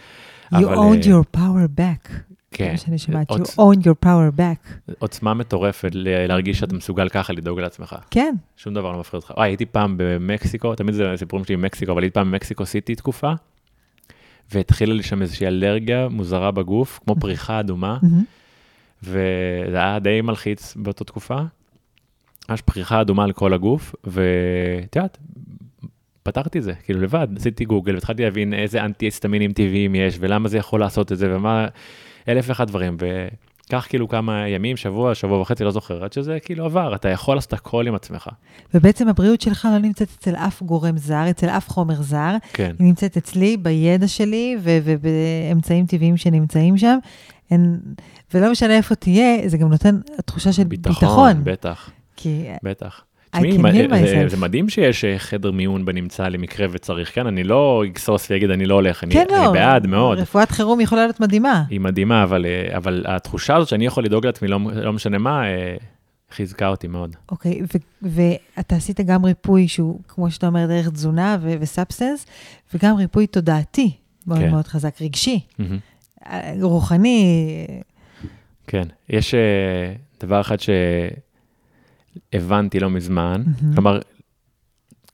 You אבל, owned אה, your power back. כן, שאני שומעת. You owned your power back. עוצמה מטורפת להרגיש שאתה מסוגל ככה לדאוג לעצמך. כן. שום דבר לא מפחיד אותך. וואי, הייתי פעם במקסיקו, תמיד זה סיפורים שלי במקסיקו, אבל הייתי פעם במקסיקו סיטי תקופה, והתחילה לי שם איזושהי אלרגיה מוזרה בגוף, כמו פריחה אדומה. וזה היה די מלחיץ באותה תקופה. ממש פריחה אדומה על כל הגוף, ואת יודעת, פתרתי את זה, כאילו לבד, עשיתי גוגל והתחלתי להבין איזה אנטי-היסטמינים טבעיים יש, ולמה זה יכול לעשות את זה, ומה, אלף ואחד דברים, וכך כאילו כמה ימים, שבוע, שבוע וחצי, לא זוכר, עד שזה כאילו עבר, אתה יכול לעשות הכל עם עצמך. ובעצם הבריאות שלך לא נמצאת אצל אף גורם זר, אצל אף חומר זר. כן, היא נמצאת אצלי, בידע שלי ובאמצעים טבעיים שנמצאים שם. אין, ולא משנה איפה תהיה, זה גם נותן תחושה של ביטחון. ביטחון, בטח, כי בטח. תשמעי, heal זה, מדהים שיש אה, חדר מיון בנמצא למקרה וצריך, כן? אני לא אגסוס ואגיד אני לא הולך, אני, כן, אני לא, בעד מאוד. רפואת חירום יכולה להיות מדהימה. היא מדהימה, אבל, אה, אבל התחושה הזאת שאני יכול לדאוג לעצמי, לא, לא משנה מה, אה, חיזקה אותי מאוד. אוקיי, ואתה עשית גם ריפוי שהוא, כמו שאתה אומר, דרך תזונה ו- ו substance, וגם ריפוי תודעתי מאוד כן. מאוד חזק, רגשי. אה, רוחני. כן, יש אה, דבר אחד שהבנתי לא מזמן, מהמם. כלומר,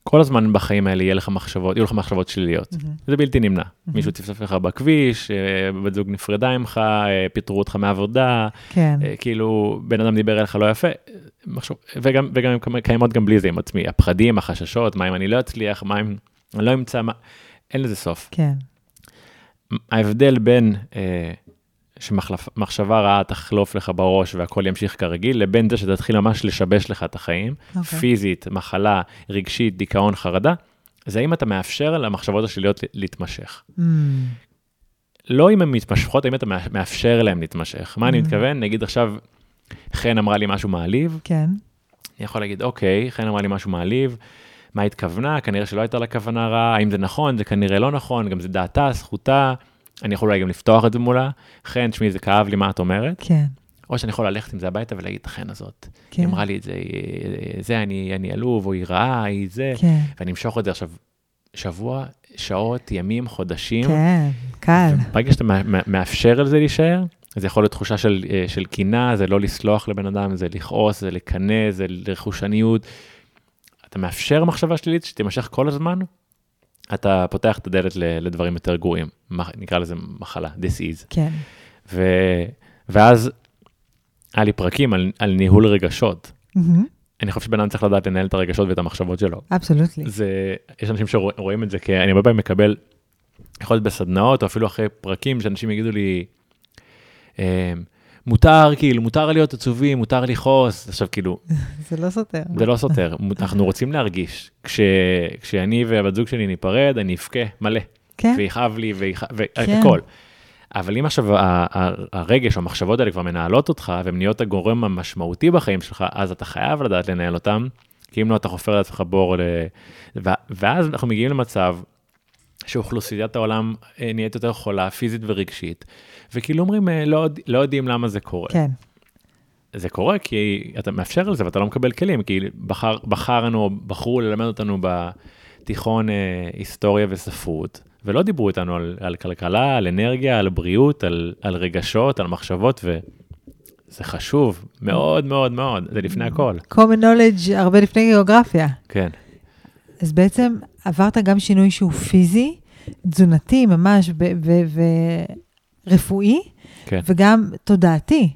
כל הזמן בחיים האלה יהיה לך מחשבות, יהיו לך מחשבות שליליות. מהמם. זה בלתי נמנע. מהמם. מישהו צפצף לך בכביש, אה, בת זוג נפרדה ממך, אה, פיטרו אותך מעבודה, כן, אה, כאילו בן אדם דיבר אליך לא יפה, מחשוב, וגם, וגם קיימ- קיימות גם בלי זה עם עצמי, הפחדים, החששות, מה אם אני לא אצליח, מה אם אני לא אמצא, מה, אין לזה סוף. כן. ההבדל בין אה, שמחשבה רעה תחלוף לך בראש והכל ימשיך כרגיל, לבין זה שתתחיל ממש לשבש לך את החיים, okay. אוקיי. פיזית, מחלה, רגשית, דיכאון, חרדה, זה האם אתה מאפשר למחשבות השליליות להתמשך. Mm, לא אם הן מתמשכות, האם אתה מאפשר להן להתמשך. מה אני Mm. מתכוון? נגיד עכשיו, חן אמרה לי משהו מעליב, כן, אני יכול להגיד, אוקיי, חן אמרה לי משהו מעליב, מה התכוונה? כנראה שלא הייתה לה כוונה רעה, האם זה נכון? זה כנראה לא נכון, גם זה דעתה, זכותה. אני יכול אולי גם לפתוח את זה מולה. חן, תשמעי, זה כאב לי, מה את אומרת? כן, או שאני יכול ללכת עם זה הביתה ולהגיד, חן הזאת, כן, היא אמרה לי את זה, זה, אני, אני עלוב, או היא רעה, היא זה, כן, ואני אמשוך את זה עכשיו שבוע, שעות, ימים, חודשים. כן, קל. ברגע שאתה מא- מא- מאפשר לזה להישאר, זה יכול להיות תחושה של, אה, של קינה, זה לא לסלוח לבן אדם, זה לכעוס, זה לקנא, זה רכושניות. אתה מאפשר מחשבה שלילית שתימשך כל הזמן, אתה פותח את הדלת לדברים יותר גרועים. נקרא לזה מחלה, disease. כן, ו... ואז היה לי פרקים על, על ניהול רגשות. מהמם, אני חושב שבן אדם צריך לדעת לנהל את הרגשות ואת המחשבות שלו. אבסולוטלי. זה, יש אנשים שרואים את זה, כי אני הרבה פעמים מקבל, יכול להיות בסדנאות, או אפילו אחרי פרקים, שאנשים יגידו לי, אה, מותר, כאילו, מותר להיות עצובים, מותר לכעוס, עכשיו כאילו, זה לא סותר. זה לא סותר, אנחנו רוצים להרגיש. כש, כשאני והבת זוג שלי ניפרד, אני אבכה מלא, כן, ויכאב לי, כן. והכל. אבל אם עכשיו הרגש או המחשבות האלה כבר מנהלות אותך, והן נהיות הגורם המשמעותי בחיים שלך, אז אתה חייב לדעת לנהל אותם, כי אם לא, אתה חופר לעצמך בור ל... ואז אנחנו מגיעים למצב שאוכלוסיית העולם אה, נהיית יותר חולה, פיזית ורגשית, וכאילו אומרים, אה, לא, לא יודעים למה זה קורה. כן, זה קורה כי אתה מאפשר לזה ואתה לא מקבל כלים, כי בחר, בחרנו, בחרו ללמד אותנו בתיכון אה, היסטוריה וספרות, ולא דיברו איתנו על, על כלכלה, על אנרגיה, על בריאות, על, על רגשות, על מחשבות, וזה חשוב מאוד מאוד מאוד, זה לפני הכל. common knowledge הרבה לפני גיאוגרפיה. כן, אז בעצם עברת גם שינוי שהוא פיזי, תזונתי ממש, ורפואי, כן. וגם תודעתי.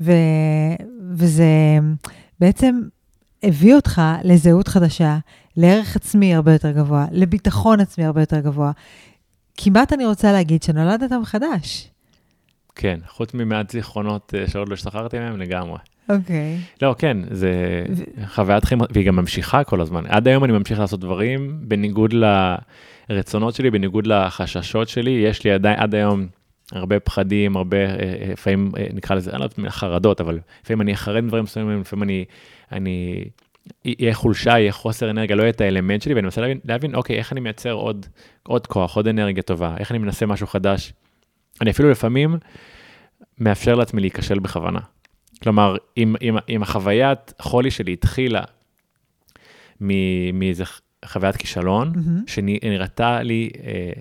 ו- וזה בעצם הביא אותך לזהות חדשה, לערך עצמי הרבה יותר גבוה, לביטחון עצמי הרבה יותר גבוה. כמעט אני רוצה להגיד שנולדת מחדש. כן, חוץ ממעט זיכרונות אה, שעוד לא השתחררתי מהם לגמרי. אוקיי. לא, כן, זה חוויית חיים, והיא גם ממשיכה כל הזמן. עד היום אני ממשיך לעשות דברים בניגוד לרצונות שלי, בניגוד לחששות שלי. יש לי עדיין, עד היום הרבה פחדים, הרבה, אה, אה, לפעמים אה, נקרא לזה, אני לא יודעת אם חרדות, אבל לפעמים אני אחרד מדברים מסוימים, לפעמים אני, אני, יהיה חולשה, יהיה חוסר אנרגיה, לא יהיה את האלמנט שלי, ואני מנסה להבין, להבין, אוקיי, איך אני מייצר עוד, עוד כוח, עוד אנרגיה טובה, איך אני מנסה משהו חדש. אני אפילו לפעמים מאפשר לעצמי להיכשל בכוונה. כלומר, אם, אם, אם החוויית חולי שלי התחילה מאיזה חוויית כישלון, מהמם. שנראתה לי אה,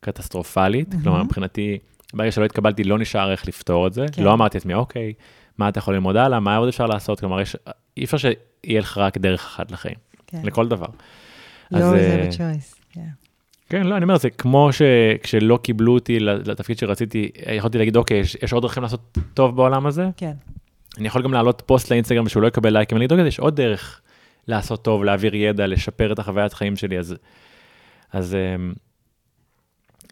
קטסטרופלית, מהמם. כלומר, מבחינתי, ברגע שלא התקבלתי, לא נשאר איך לפתור את זה. כן. לא אמרתי לעצמי, אוקיי, מה אתה יכול ללמוד הלאה, מה עוד אפשר לעשות? כלומר, יש, אי אפשר שיהיה לך רק דרך אחת לחיים, כן. לכל דבר. לא אז, זה אה, בצ'וייס. כן. כן, לא, אני אומר, זה כמו שכשלא קיבלו אותי לתפקיד שרציתי, יכולתי להגיד, אוקיי, יש, יש עוד דרכים לעשות טוב בעולם הזה, כן. אני יכול גם להעלות פוסט לאינסטגרם שהוא לא יקבל לייקים, אני אגיד, אוקיי, יש עוד דרך לעשות טוב, להעביר ידע, לשפר את החוויית חיים שלי, אז, אז אמ,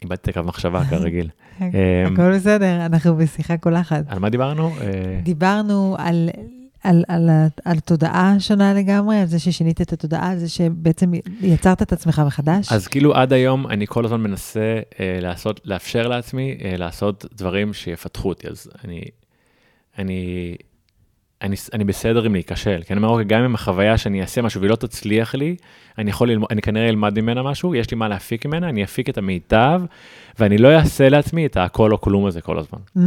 איבדתי הקו מחשבה כרגיל. אמ, הכל בסדר, אנחנו בשיחה קולחת. על מה דיברנו? אה, דיברנו על, על, על, על תודעה שונה לגמרי, על זה ששינית את התודעה, על זה שבעצם יצרת את עצמך מחדש. אז כאילו עד היום אני כל הזמן מנסה אה, לעשות, לאפשר לעצמי אה, לעשות דברים שיפתחו אותי, אז אני, אני, אני, אני בסדר עם להיכשל, כי אני אומר, אוקיי, גם אם החוויה שאני אעשה משהו והיא לא תצליח לי, אני יכול ללמוד, אני כנראה אלמד ממנה משהו, יש לי מה להפיק ממנה, אני אפיק את המיטב, ואני לא אעשה לעצמי את הכל או כלום הזה כל הזמן. Mm,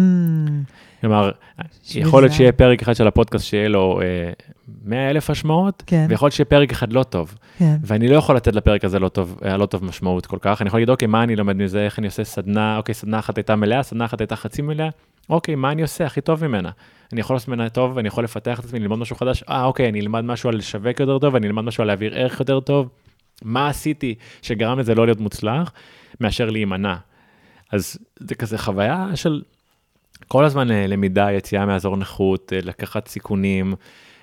כלומר, יכול להיות שיהיה פרק אחד של הפודקאסט שיהיה לו אה, 100 אלף השמעות, כן, ויכול להיות שיהיה פרק אחד לא טוב. כן, ואני לא יכול לתת לפרק הזה לא טוב, אה, לא טוב משמעות כל כך. אני יכול להגיד, אוקיי, מה אני לומד מזה, איך אני עושה סדנה, אוקיי, סדנה אחת הייתה מלאה, סדנה אחת הייתה חצי מלאה, אוקיי, מה אני עושה הכי טוב ממנה? אני יכול לעשות ממנה טוב, ואני יכול לפתח את עצמי, ללמוד משהו חדש, אה, אוקיי, אני אלמד משהו על לשווק יותר טוב, אני אלמד משהו על להעביר ערך יותר טוב. מה עשיתי שגרם לזה לא להיות מוצלח, מאשר להימנע. אז זה כזה חוויה של כל הזמן אה, למידה, יציאה מאזור נוחות, אה, לקחת סיכונים,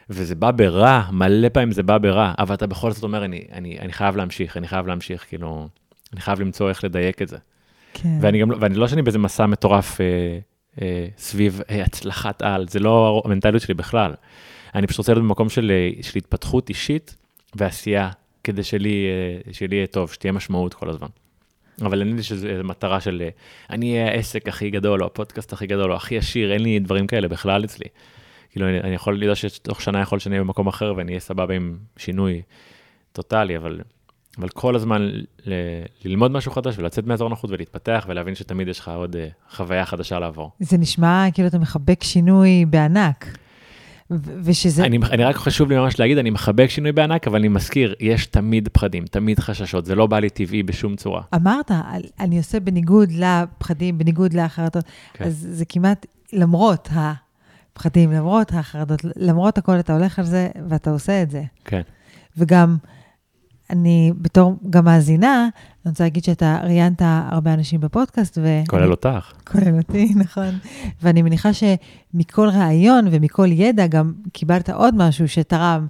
וזה בא ברע, מלא פעמים זה בא ברע, אבל אתה בכל זאת אומר, אני, אני, אני חייב להמשיך, אני חייב להמשיך, כאילו, אני חייב למצוא איך לדייק את זה. כן. ואני גם לא, ואני לא שאני באיזה מסע מטורף אה, סביב אה, הצלחת על, זה לא המנטליות שלי בכלל. אני פשוט רוצה להיות במקום של, אה, של התפתחות אישית ועשייה, כדי שלי, אה, שלי יהיה טוב, שתהיה משמעות כל הזמן. אבל אין לי שזו מטרה של אה, אני אהיה העסק הכי גדול, או הפודקאסט הכי גדול, או הכי עשיר, אין לי דברים כאלה בכלל אצלי. כאילו, אני, אני יכול לדעת שתוך שנה יכול שאני אהיה במקום אחר ואני אהיה סבבה עם שינוי טוטאלי, אבל, אבל כל הזמן ל, ללמוד משהו חדש ולצאת מאזור נוחות ולהתפתח ולהבין שתמיד יש לך עוד uh, חוויה חדשה לעבור. זה נשמע כאילו אתה מחבק שינוי בענק. ו- ושזה... אני, אני רק חשוב לי ממש להגיד, אני מחבק שינוי בענק, אבל אני מזכיר, יש תמיד פחדים, תמיד חששות, זה לא בא לי טבעי בשום צורה. אמרת, אני עושה בניגוד לפחדים, בניגוד להחרטות, כן. אז זה כמעט למרות הפחדים, למרות החרדות, למרות הכל אתה הולך על זה ואתה עושה את זה. כן. וגם, אני בתור גם מאזינה, אני רוצה להגיד שאתה ראיינת הרבה אנשים בפודקאסט, ו... כולל אותך. כולל אותי, נכון. ואני מניחה שמכל ראיון ומכל ידע גם קיבלת עוד משהו שתרם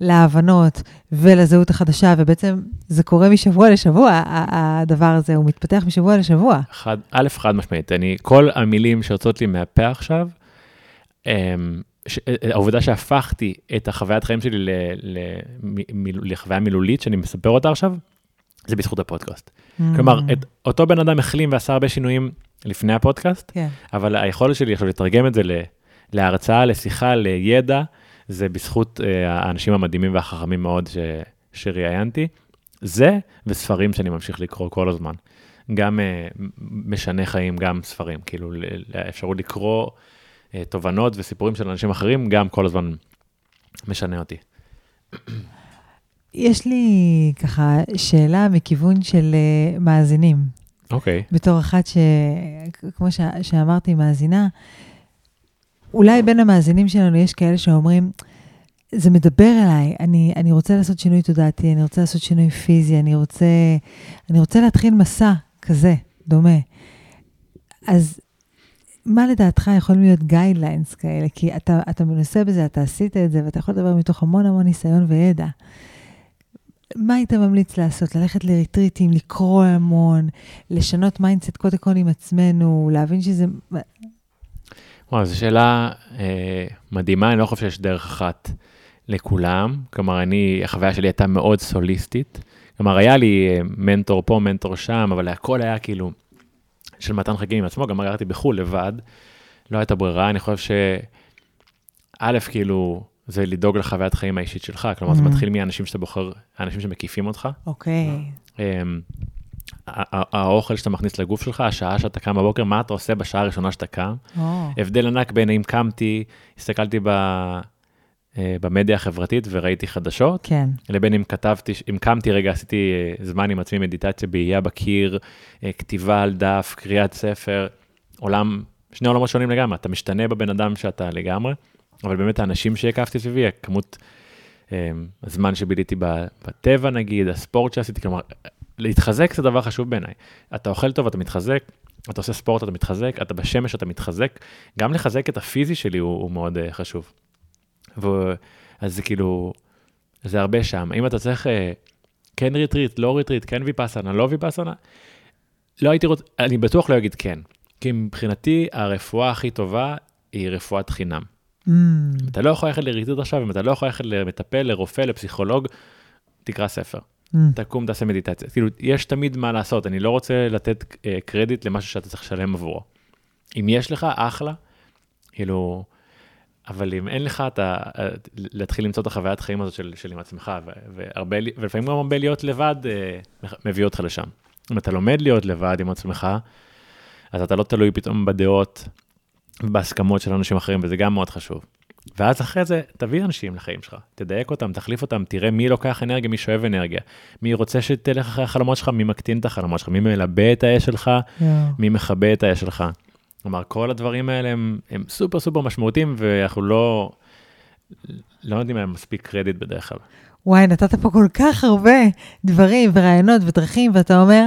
להבנות ולזהות החדשה, ובעצם זה קורה משבוע לשבוע, הדבר הזה, הוא מתפתח משבוע לשבוע. חד, א', חד משמעית, אני, כל המילים שיוצאות לי מהפה עכשיו, אמ, העובדה שהפכתי את החוויית חיים שלי ל, ל, מ, לחוויה מילולית, שאני מספר אותה עכשיו, זה בזכות הפודקאסט. כלומר, Mm. את, אותו בן אדם החלים ועשה הרבה שינויים לפני הפודקאסט, כן. אבל היכולת שלי עכשיו לתרגם את זה ל, להרצאה, לשיחה, לידע, זה בזכות אה, האנשים המדהימים והחכמים מאוד ש, שראיינתי. זה וספרים שאני ממשיך לקרוא כל הזמן. גם אה, משנה חיים, גם ספרים, כאילו האפשרות לקרוא אה, תובנות וסיפורים של אנשים אחרים, גם כל הזמן משנה אותי. יש לי ככה שאלה מכיוון של uh, מאזינים. אוקיי, בתור אחת ש... כמו ש... שאמרתי, מאזינה, אולי בין המאזינים שלנו יש כאלה שאומרים, זה מדבר אליי, אני, אני רוצה לעשות שינוי תודעתי, אני רוצה לעשות שינוי פיזי, אני רוצה, אני רוצה להתחיל מסע כזה, דומה. אז מה לדעתך יכולים להיות guidelines כאלה? כי אתה, אתה מנוסה בזה, אתה עשית את זה, ואתה יכול לדבר מתוך המון המון ניסיון וידע. מה היית ממליץ לעשות? ללכת לריטריטים, לקרוא המון, לשנות mindset קודם כל עם עצמנו, להבין שזה... וואו, זו שאלה אה, מדהימה, אני לא חושב שיש דרך אחת לכולם. כלומר, אני, החוויה שלי הייתה מאוד סוליסטית. כלומר, היה לי אה, מנטור פה, מנטור שם, אבל הכל היה כאילו של מתן חכימי עם עצמו, גם גרתי בחו"ל לבד, לא הייתה ברירה, אני חושב ש... א', כאילו, זה לדאוג לחוויית חיים האישית שלך, כלומר, זה Mhm. מתחיל מהאנשים שאתה בוחר, האנשים שמקיפים אותך. אוקיי, אמ, ה- ה- האוכל שאתה מכניס לגוף שלך, השעה שאתה קם בבוקר, מה אתה עושה בשעה הראשונה שאתה קם. או, הבדל ענק בין אם קמתי, הסתכלתי ב, במדיה החברתית וראיתי חדשות, כן, לבין אם כתבתי, אם קמתי רגע, עשיתי אה, זמן עם עצמי, מדיטציה, באייה בקיר, אה, כתיבה על דף, קריאת ספר, עולם, שני עולמות שונים לגמרי, אתה משתנה בבן אדם שאתה לגמרי, אבל באמת האנשים שהקפתי סביבי, הכמות, אה, הזמן שביליתי בטבע נגיד, הספורט שעשיתי, כלומר, להתחזק זה דבר חשוב בעיניי. אתה אוכל טוב, אתה מתחזק, אתה עושה ספורט, אתה מתחזק, אתה בשמש, אתה מתחזק. גם לחזק את הפיזי שלי הוא, הוא מאוד uh, חשוב. אז זה כאילו, זה הרבה שם. אם אתה צריך uh, כן ריטריט, לא ריטריט, כן ויפאסנה, לא ויפאסנה, לא הייתי רוצה, אני בטוח לא אגיד כן. כי מבחינתי הרפואה הכי טובה היא רפואת חינם. Mm, אתה לא יכול ללכת לריטריט עכשיו, אם אתה לא יכול ללכת למטפל, לרופא, לפסיכולוג, תקרא ספר. mm, תקום, תעשה מדיטציה. כאילו, יש תמיד מה לעשות, אני לא רוצה לתת אה, קרדיט למשהו שאתה צריך לשלם עבורו. אם יש לך, אחלה, כאילו, אבל אם אין לך, אתה, אה, להתחיל למצוא את החוויית חיים הזאת של, של עם עצמך, והרבה, ולפעמים גם הרבה להיות לבד אה, מביא אותך לשם. אם אתה לומד להיות לבד עם עצמך, אז אתה לא תלוי פתאום בדעות ובהסכמות של אנשים אחרים, וזה גם מאוד חשוב. ואז אחרי זה, תביא אנשים לחיים שלך, תדייק אותם, תחליף אותם, תראה מי לוקח אנרגיה, מי שואב אנרגיה, מי רוצה שתלך אחרי החלומות שלך, מי מקטין את החלומות שלך, מי מלבה את האש שלך, יואו. מי מכבה את האש שלך. כלומר, כל הדברים האלה הם, הם סופר סופר משמעותיים, ואנחנו לא, לא נותנים להם מספיק קרדיט בדרך כלל. וואי, נתת פה כל כך הרבה דברים ורעיונות ודרכים, ואתה אומר,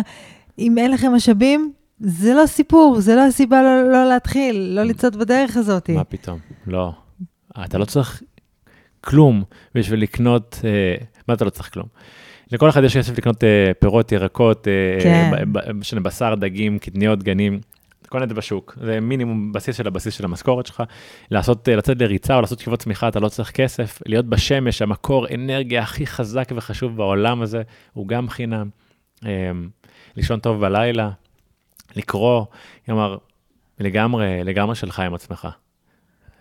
אם אין לכם משאבים, זה לא סיפור, זה לא הסיבה לא, לא להתחיל, לא לצעוד בדרך הזאת. מה פתאום? לא. אתה לא צריך כלום בשביל לקנות, אה, מה אתה לא צריך כלום? לכל אחד יש כסף לקנות אה, פירות, ירקות, אה, כן. בשר, דגים, קטניות, גנים. קונה את זה בשוק, זה מינימום בסיס של הבסיס של המשכורת שלך. לעשות, אה, לצאת לריצה או לעשות שכיבות צמיחה, אתה לא צריך כסף. להיות בשמש, המקור אנרגיה הכי חזק וחשוב בעולם הזה, הוא גם חינם. אה, לישון טוב בלילה, לקרוא, כלומר, לגמרי, לגמרי שלך עם עצמך.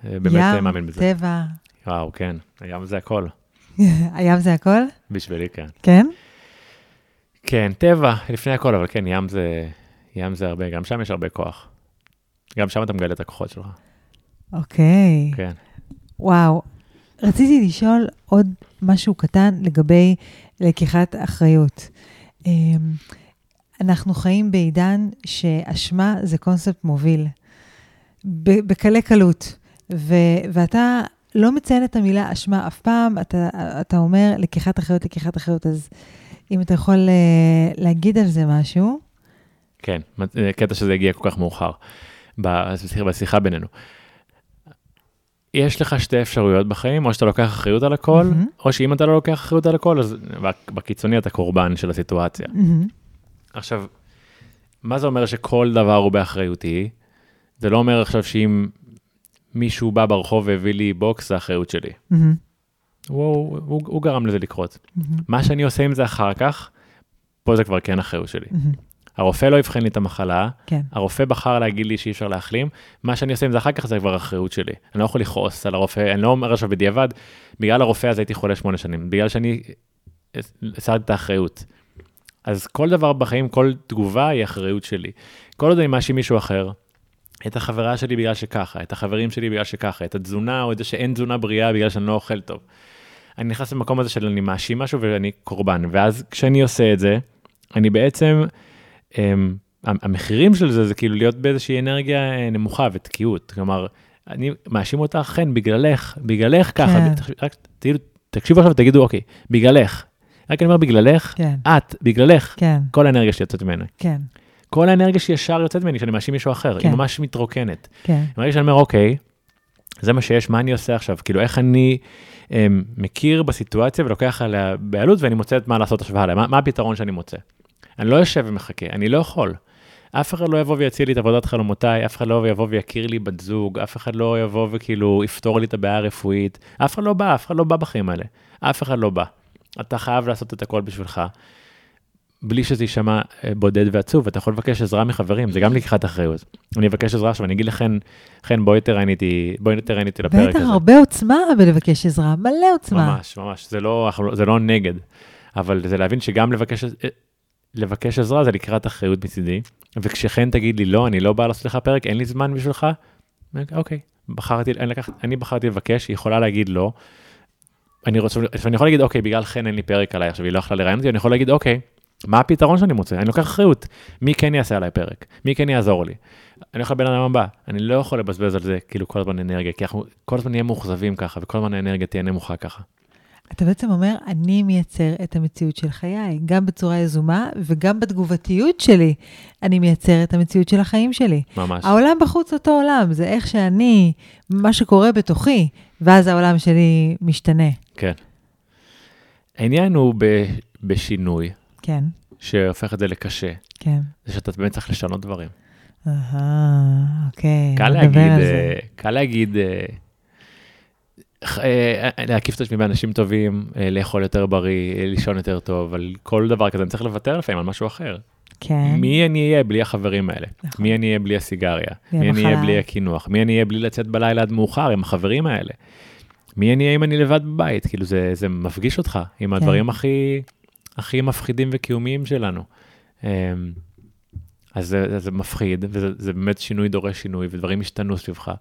אה, באמת ים, מאמין בזה. טבע. וואו, כן, הים זה הכל, הים זה הכל? בשבילי, כן. כן? כן, טבע, לפני הכל, אבל כן, ים זה, ים זה הרבה, גם שם יש הרבה כוח. גם שם אתה מגלה את הכוחות שלך, אוקיי. כן. וואו. רציתי לשאול עוד משהו קטן לגבי לקיחת אחריות. אמ, אנחנו חיים בעידן שאשמה זה קונספט מוביל, בקלי קלות, ו- ואתה לא מציין את המילה אשמה אף פעם, אתה, אתה אומר לקיחת אחריות, לקיחת אחריות, אז אם אתה יכול אה, להגיד על זה משהו. כן, קטע שזה הגיע כל כך מאוחר בשיחה, בינינו. יש לך שתי אפשרויות בחיים, או שאתה לוקח אחריות על הכל, מהמם. או שאם אתה לא לוקח אחריות על הכל, אז בקיצוני אתה קורבן של הסיטואציה. מהמם. עכשיו, מה זה אומר שכל דבר הוא באחריותי? זה לא אומר עכשיו שאם מישהו בא ברחוב והביא לי בוקס, זה האחריות שלי. מהמם. הוא, הוא, הוא גרם לזה לקרות. מהמם. מה שאני עושה עם זה אחר כך, פה זה כבר כן אחריות שלי. מהמם. הרופא לא אבחן לי את המחלה, כן. הרופא בחר להגיד לי שאי אפשר להחלים, מה שאני עושה עם זה אחר כך זה כבר אחריות שלי. אני לא יכול לכעוס על הרופא, אני לא אומר עכשיו בדיעבד, בגלל הרופא הזה הייתי חולה שמונה שנים, בגלל שאני הסרתי את האחריות. אז כל דבר בחיים, כל תגובה היא אחריות שלי. כל עוד אני מאשים מישהו אחר, את החברה שלי בגלל שככה, את החברים שלי בגלל שככה, את התזונה או את זה שאין תזונה בריאה בגלל שאני לא אוכל טוב. אני נכנס למקום הזה של אני מאשים משהו ואני קורבן, ואז כשאני עושה את זה, אני בעצם, המחירים של זה זה כאילו להיות באיזושהי אנרגיה אה, נמוכה ותקיעות, כלומר, אני מאשים אותך, חן, בגללך, בגללך ככה, כן. רק תגידו, תקשיבו עכשיו ותגידו, אוקיי, בגללך. רק אני אומר בגללך, כן, את, בגללך, כן, כל האנרגיה שיוצאת ממני. כן, כל האנרגיה שישר יוצאת ממני, שאני מאשים מישהו אחר, כן. היא ממש מתרוקנת. כן. ברגע שאני אומר, אוקיי, זה מה שיש, מה אני עושה עכשיו? כאילו, איך אני אמ, מכיר בסיטואציה ולוקח עליה בעלות ואני מוצא את מה לעשות הלאה, מה, מה הפתרון שאני מוצא? אני לא יושב ומחכה, אני לא יכול. אף אחד לא יבוא ויציע לי את עבודת חלומותיי, אף אחד לא יבוא ויכיר לי בת זוג, אף אחד לא יבוא וכאילו יפתור לי את הבעיה הרפואית, אף אחד לא בא, אף אחד לא בא בחיים האלה, אף אחד לא בא. אתה חייב לעשות את הכל בשבילך, בלי שזה יישמע אה, בודד ועצוב, אתה יכול לבקש עזרה מחברים, זה גם לקיחת אחריות. אני אבקש עזרה עכשיו, אני אגיד לכן, חן, בואי תראייני איתי, בואי תראייני אותי לפרק בטח, הזה. הרבה עוצמה בלבקש עזרה, מלא עוצמה. ממש, ממש, זה לא, לא- זה לא נגד, אבל זה להבין שגם לבקש, אה, לבקש עזרה זה לקראת אחריות מצידי, וכשחן תגיד לי, לא, אני לא בא לעשות לך פרק, אין לי זמן בשבילך, אוקיי, בחרתי, אני, לקח, אני בחרתי לבקש, היא יכולה להגיד לא. אני רוצה, אני יכול להגיד, אוקיי, בגלל חן אין לי פרק עליי, עכשיו היא לא יכלה לראיין אותי, אני יכול להגיד, אוקיי, מה הפתרון שאני מוצא? אני לוקח אחריות, מי כן יעשה עליי פרק? מי כן יעזור לי? אני הולך לבן אדם הבא, אני לא יכול לבזבז על זה כאילו כל הזמן אנרגיה, כי אנחנו כל הזמן נהיה מאוכזבים ככה, וכל הזמן האנרגיה תהיה נמוכה ככה. אתה בעצם אומר, אני מייצר את המציאות של חיי, גם בצורה יזומה וגם בתגובתיות שלי, אני מייצר את המציאות של החיים שלי. ממש. העולם בחוץ אותו עולם, זה איך שאני, מה שקורה בתוכי, ואז העולם שלי משתנה. כן. העניין הוא ב, בשינוי, כן, שהופך את זה לקשה, כן. זה שאתה באמת צריך לשנות דברים. אהה, אוקיי. קל להגיד. אה, קל להגיד, אה, להקיף את עצמי באנשים טובים, אה, לאכול יותר בריא, אה, לישון יותר טוב, אבל כל דבר כזה אני צריך לוותר לפעמים על משהו אחר. כן. מי אני אהיה בלי החברים האלה? נכון. מי אני אהיה בלי הסיגריה? בלי מי אני אהיה. בלי הקינוח? מי אני אהיה בלי לצאת בלילה עד מאוחר עם החברים האלה? מי אני אהיה אם אני לבד בבית? כאילו זה, זה מפגיש אותך עם כן. הדברים הכי, הכי מפחידים וקיומיים שלנו. אמ, אז זה, זה מפחיד, וזה זה באמת שינוי דורש שינוי, ודברים השתנו סביבך.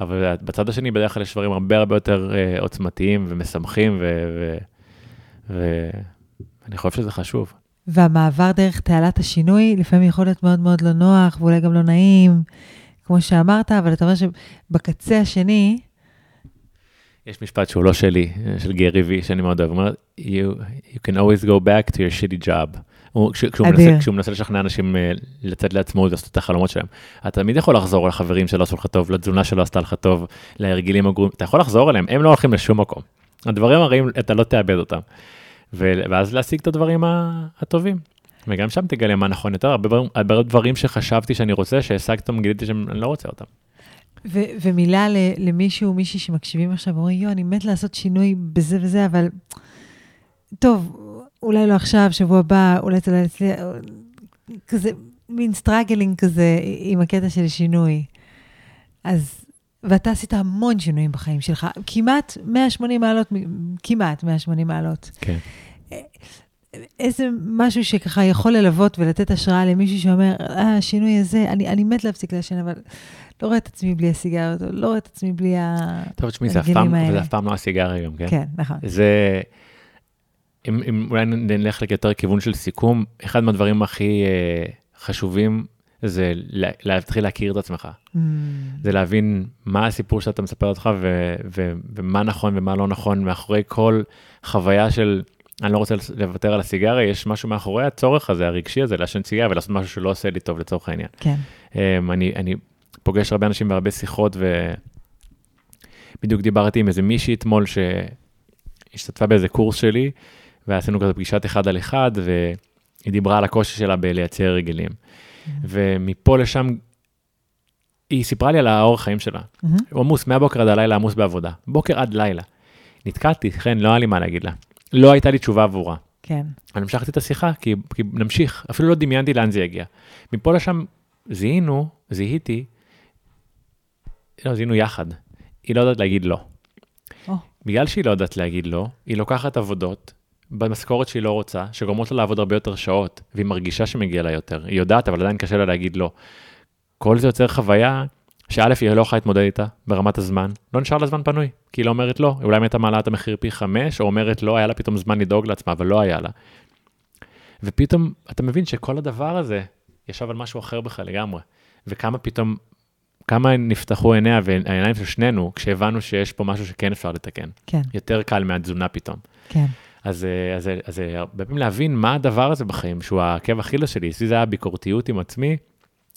אבל בצד השני בדרך כלל יש דברים הרבה הרבה יותר אה, עוצמתיים ומשמחים, ואני חושב שזה חשוב. והמעבר דרך תעלת השינוי לפעמים יכול להיות מאוד מאוד לא נוח, ואולי גם לא נעים, כמו שאמרת, אבל אתה אומר שבקצה השני, יש משפט שהוא לא שלי, של גרי וי, שאני מאוד אוהב, הוא אומר, you, you can always go back to your shitty job. הוא, כש, כשהוא. מנסה, כשהוא מנסה לשכנע אנשים אה, לצאת לעצמאות ולעשות את החלומות שלהם, אתה תמיד יכול לחזור לחברים שלא עשו לך טוב, לתזונה שלא עשתה לך טוב, להרגלים הגרועים, אתה יכול לחזור אליהם, הם לא הולכים לשום מקום. הדברים הרעים, אתה לא תאבד אותם. ו- ואז להשיג את הדברים הטובים. וגם שם תגלה מה נכון יותר, הרבה דברים, הרבה דברים שחשבתי שאני רוצה, שהשגתי אותם, גיליתי שאני לא רוצה אותם. ו- ומילה ל- למישהו, מישהי שמקשיבים עכשיו, אומרים, יואו, אני מת לעשות שינוי בזה וזה, אבל טוב, אולי לא עכשיו, שבוע הבא, אולי זה לא יצליח, כזה, מין struggling כזה עם הקטע של שינוי. אז, ואתה עשית המון שינויים בחיים שלך, כמעט 180 מעלות, כמעט 180 מעלות. כן. איזה משהו שככה יכול ללוות ולתת השראה למישהו שאומר, אה, השינוי הזה, אני, אני מת להפסיק לעשן, אבל לא רואה את עצמי בלי הסיגריות, לא רואה את עצמי בלי טוב, תשמעי, זה אף פעם, זה אף פעם לא הסיגריה גם, כן? כן, נכון. זה, אם, אם אולי נלך ליותר כיוון של סיכום, אחד מהדברים הכי אה, חשובים זה להתחיל להכיר את עצמך. Mm. זה להבין מה הסיפור שאתה מספר אותך ו, ו, ומה נכון ומה לא נכון מאחורי כל חוויה של... אני לא רוצה לוותר על הסיגריה, יש משהו מאחורי הצורך הזה, הרגשי הזה, לעשן סיגריה ולעשות משהו שלא עושה לי טוב לצורך העניין. כן. Um, אני, אני פוגש הרבה אנשים בהרבה שיחות, ובדיוק דיברתי עם איזה מישהי אתמול שהשתתפה באיזה קורס שלי, ועשינו כזה פגישת אחד על אחד, והיא דיברה על הקושי שלה בלייצר רגילים. Mm-hmm. ומפה לשם, היא סיפרה לי על האורח חיים שלה. Mm-hmm. הוא עמוס מהבוקר עד הלילה, עמוס בעבודה. בוקר עד לילה. נתקעתי, כן, לא היה לי מה להגיד לה. לא הייתה לי תשובה עבורה. כן. אני המשכתי את השיחה, כי, כי נמשיך, אפילו לא דמיינתי לאן זה יגיע. מפה לשם זיהינו, זיהיתי, לא, זיהינו יחד. היא לא יודעת להגיד לא. Oh. בגלל שהיא לא יודעת להגיד לא, היא לוקחת עבודות במשכורת שהיא לא רוצה, שגורמות לה לעבוד הרבה יותר שעות, והיא מרגישה שמגיע לה יותר. היא יודעת, אבל עדיין קשה לה להגיד לא. כל זה יוצר חוויה שא' היא לא יכולה להתמודד איתה ברמת הזמן, לא נשאר לה זמן פנוי, כי היא לא אומרת לא, אולי אם הייתה מעלה את המחיר פי חמש, או אומרת לא, היה לה פתאום זמן לדאוג לעצמה, אבל לא היה לה. ופתאום אתה מבין שכל הדבר הזה ישב על משהו אחר בכלל לגמרי, וכמה פתאום, כמה נפתחו עיניה והעיניים של שנינו, כשהבנו שיש פה משהו שכן אפשר לתקן. כן. יותר קל מהתזונה פתאום. כן. אז, אז, אז הרבה פעמים להבין מה הדבר הזה בחיים, שהוא העקב אכילס שלי, אצלי זה היה ביקורתיות עם עצמי,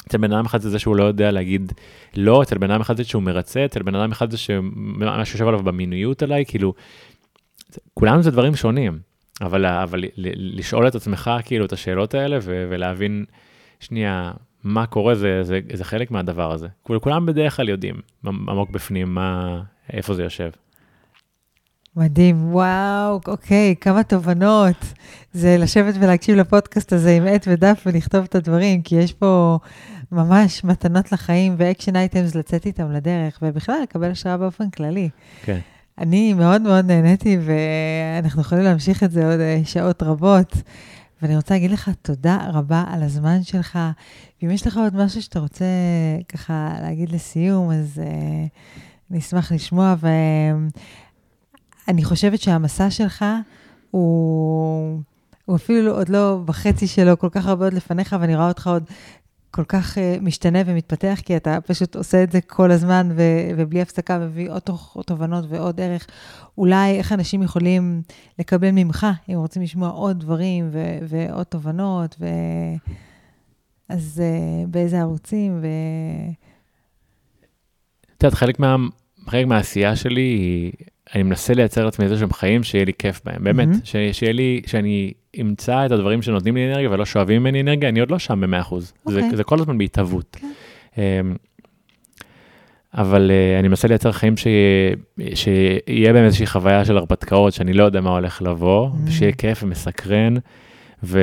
אצל בן אדם אחד זה זה שהוא לא יודע להגיד לא, אצל בן אדם אחד זה שהוא מרצה, אצל בן אדם אחד זה שמה שיושב עליו במינויות עליי, כאילו, כולנו זה דברים שונים, אבל, אבל לשאול את עצמך כאילו את השאלות האלה ו, ולהבין שנייה מה קורה זה, זה, זה חלק מהדבר הזה. כולם בדרך כלל יודעים עמוק בפנים מה, איפה זה יושב. מדהים, וואו, אוקיי, כמה תובנות. זה לשבת ולהקשיב לפודקאסט הזה עם עט ודף ולכתוב את הדברים, כי יש פה ממש מתנות לחיים ואקשן אייטמס לצאת איתם לדרך, ובכלל לקבל השראה באופן כללי. כן. אני מאוד מאוד נהניתי, ואנחנו יכולים להמשיך את זה עוד אה, שעות רבות. ואני רוצה להגיד לך תודה רבה על הזמן שלך. ואם יש לך עוד משהו שאתה רוצה ככה להגיד לסיום, אז uh, אני אשמח לשמוע. ו... אני חושבת שהמסע שלך הוא, הוא אפילו עוד לא בחצי שלו, כל כך הרבה עוד לפניך, ואני רואה אותך עוד כל כך uh, משתנה ומתפתח, כי אתה פשוט עושה את זה כל הזמן, ו- ובלי הפסקה, מביא עוד, עוד תובנות ועוד ערך. אולי איך אנשים יכולים לקבל ממך, אם רוצים לשמוע עוד דברים ו- ועוד תובנות, ו... אז uh, באיזה ערוצים, ו... את יודעת, חלק, מה, חלק מהעשייה שלי היא אני מנסה לייצר לעצמי איזה שהם חיים שיהיה לי כיף בהם, באמת, mm-hmm. ש, שיהיה לי, שאני אמצא את הדברים שנותנים לי אנרגיה ולא שואבים ממני אנרגיה, אני עוד לא שם ב-100%, okay. זה, אוקיי. זה כל הזמן בהתהוות. Okay. כן. Um, אבל uh, אני מנסה לייצר חיים שיהיה, שיהיה בהם איזושהי חוויה של הרפתקאות, שאני לא יודע מה הולך לבוא, mm-hmm. ושיהיה כיף ומסקרן, ו...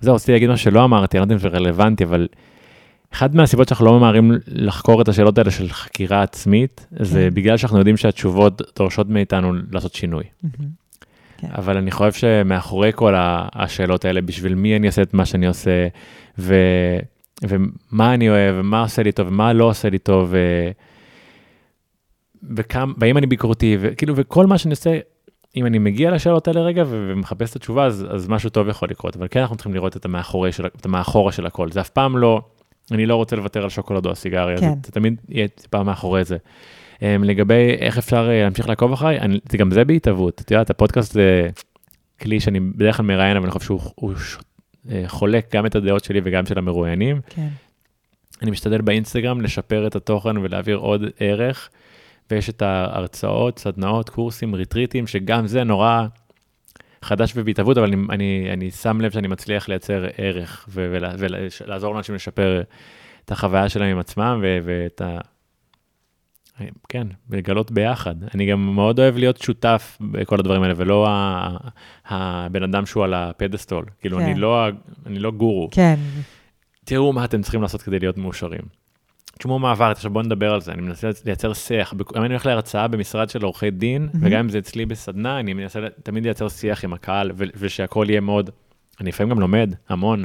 זהו, רציתי להגיד משהו שלא אמרתי, אני לא יודע אם זה רלוונטי, אבל אחד מהסיבות שאנחנו לא ממהרים לחקור את השאלות האלה של חקירה עצמית, זה כן. בגלל שאנחנו יודעים שהתשובות דורשות מאיתנו לעשות שינוי. כן. אבל אני חושב שמאחורי כל השאלות האלה, בשביל מי אני עושה את מה שאני עושה, ו, ומה אני אוהב, ומה עושה לי טוב, ומה לא עושה לי טוב, ו, וכמה, והאם אני ביקורתי, וכאילו, וכל מה שאני עושה, אם אני מגיע לשאלות האלה רגע ומחפש את התשובה, אז, אז משהו טוב יכול לקרות, אבל כן אנחנו צריכים לראות את המאחורי של, את המאחורה של הכל, זה אף פעם לא... אני לא רוצה לוותר על שוקולד או הסיגריה, כן. זה, תמיד יהיה טיפה מאחורי זה. Um, לגבי איך אפשר uh, להמשיך לעקוב אחריי, אני, זה גם זה בהתהוות, את יודעת, הפודקאסט זה כלי שאני בדרך כלל מראיין, אבל אני חושב שהוא הוא, uh, חולק גם את הדעות שלי וגם של המרואיינים. כן. אני משתדל באינסטגרם לשפר את התוכן ולהעביר עוד ערך ויש את ההרצאות, סדנאות, קורסים, ריטריטים, שגם זה נורא חדש ובהתהוות, אבל אני, אני, אני שם לב שאני מצליח לייצר ערך ולעזור לאנשים לשפר את החוויה שלהם עם עצמם ו, ואת ה... כן, לגלות ביחד. אני גם מאוד אוהב להיות שותף בכל הדברים האלה, ולא הבן אדם שהוא על הפדסטול. כאילו, כן. אני, לא, אני לא גורו. כן. תראו מה אתם צריכים לעשות כדי להיות מאושרים. תשמעו מה עברת, עכשיו בואו נדבר על זה, אני מנסה לייצר שיח, אם אני הולך להרצאה במשרד של עורכי דין. וגם אם זה אצלי בסדנה, אני מנסה תמיד לייצר שיח עם הקהל, ושהכול יהיה מאוד, אני לפעמים גם לומד המון,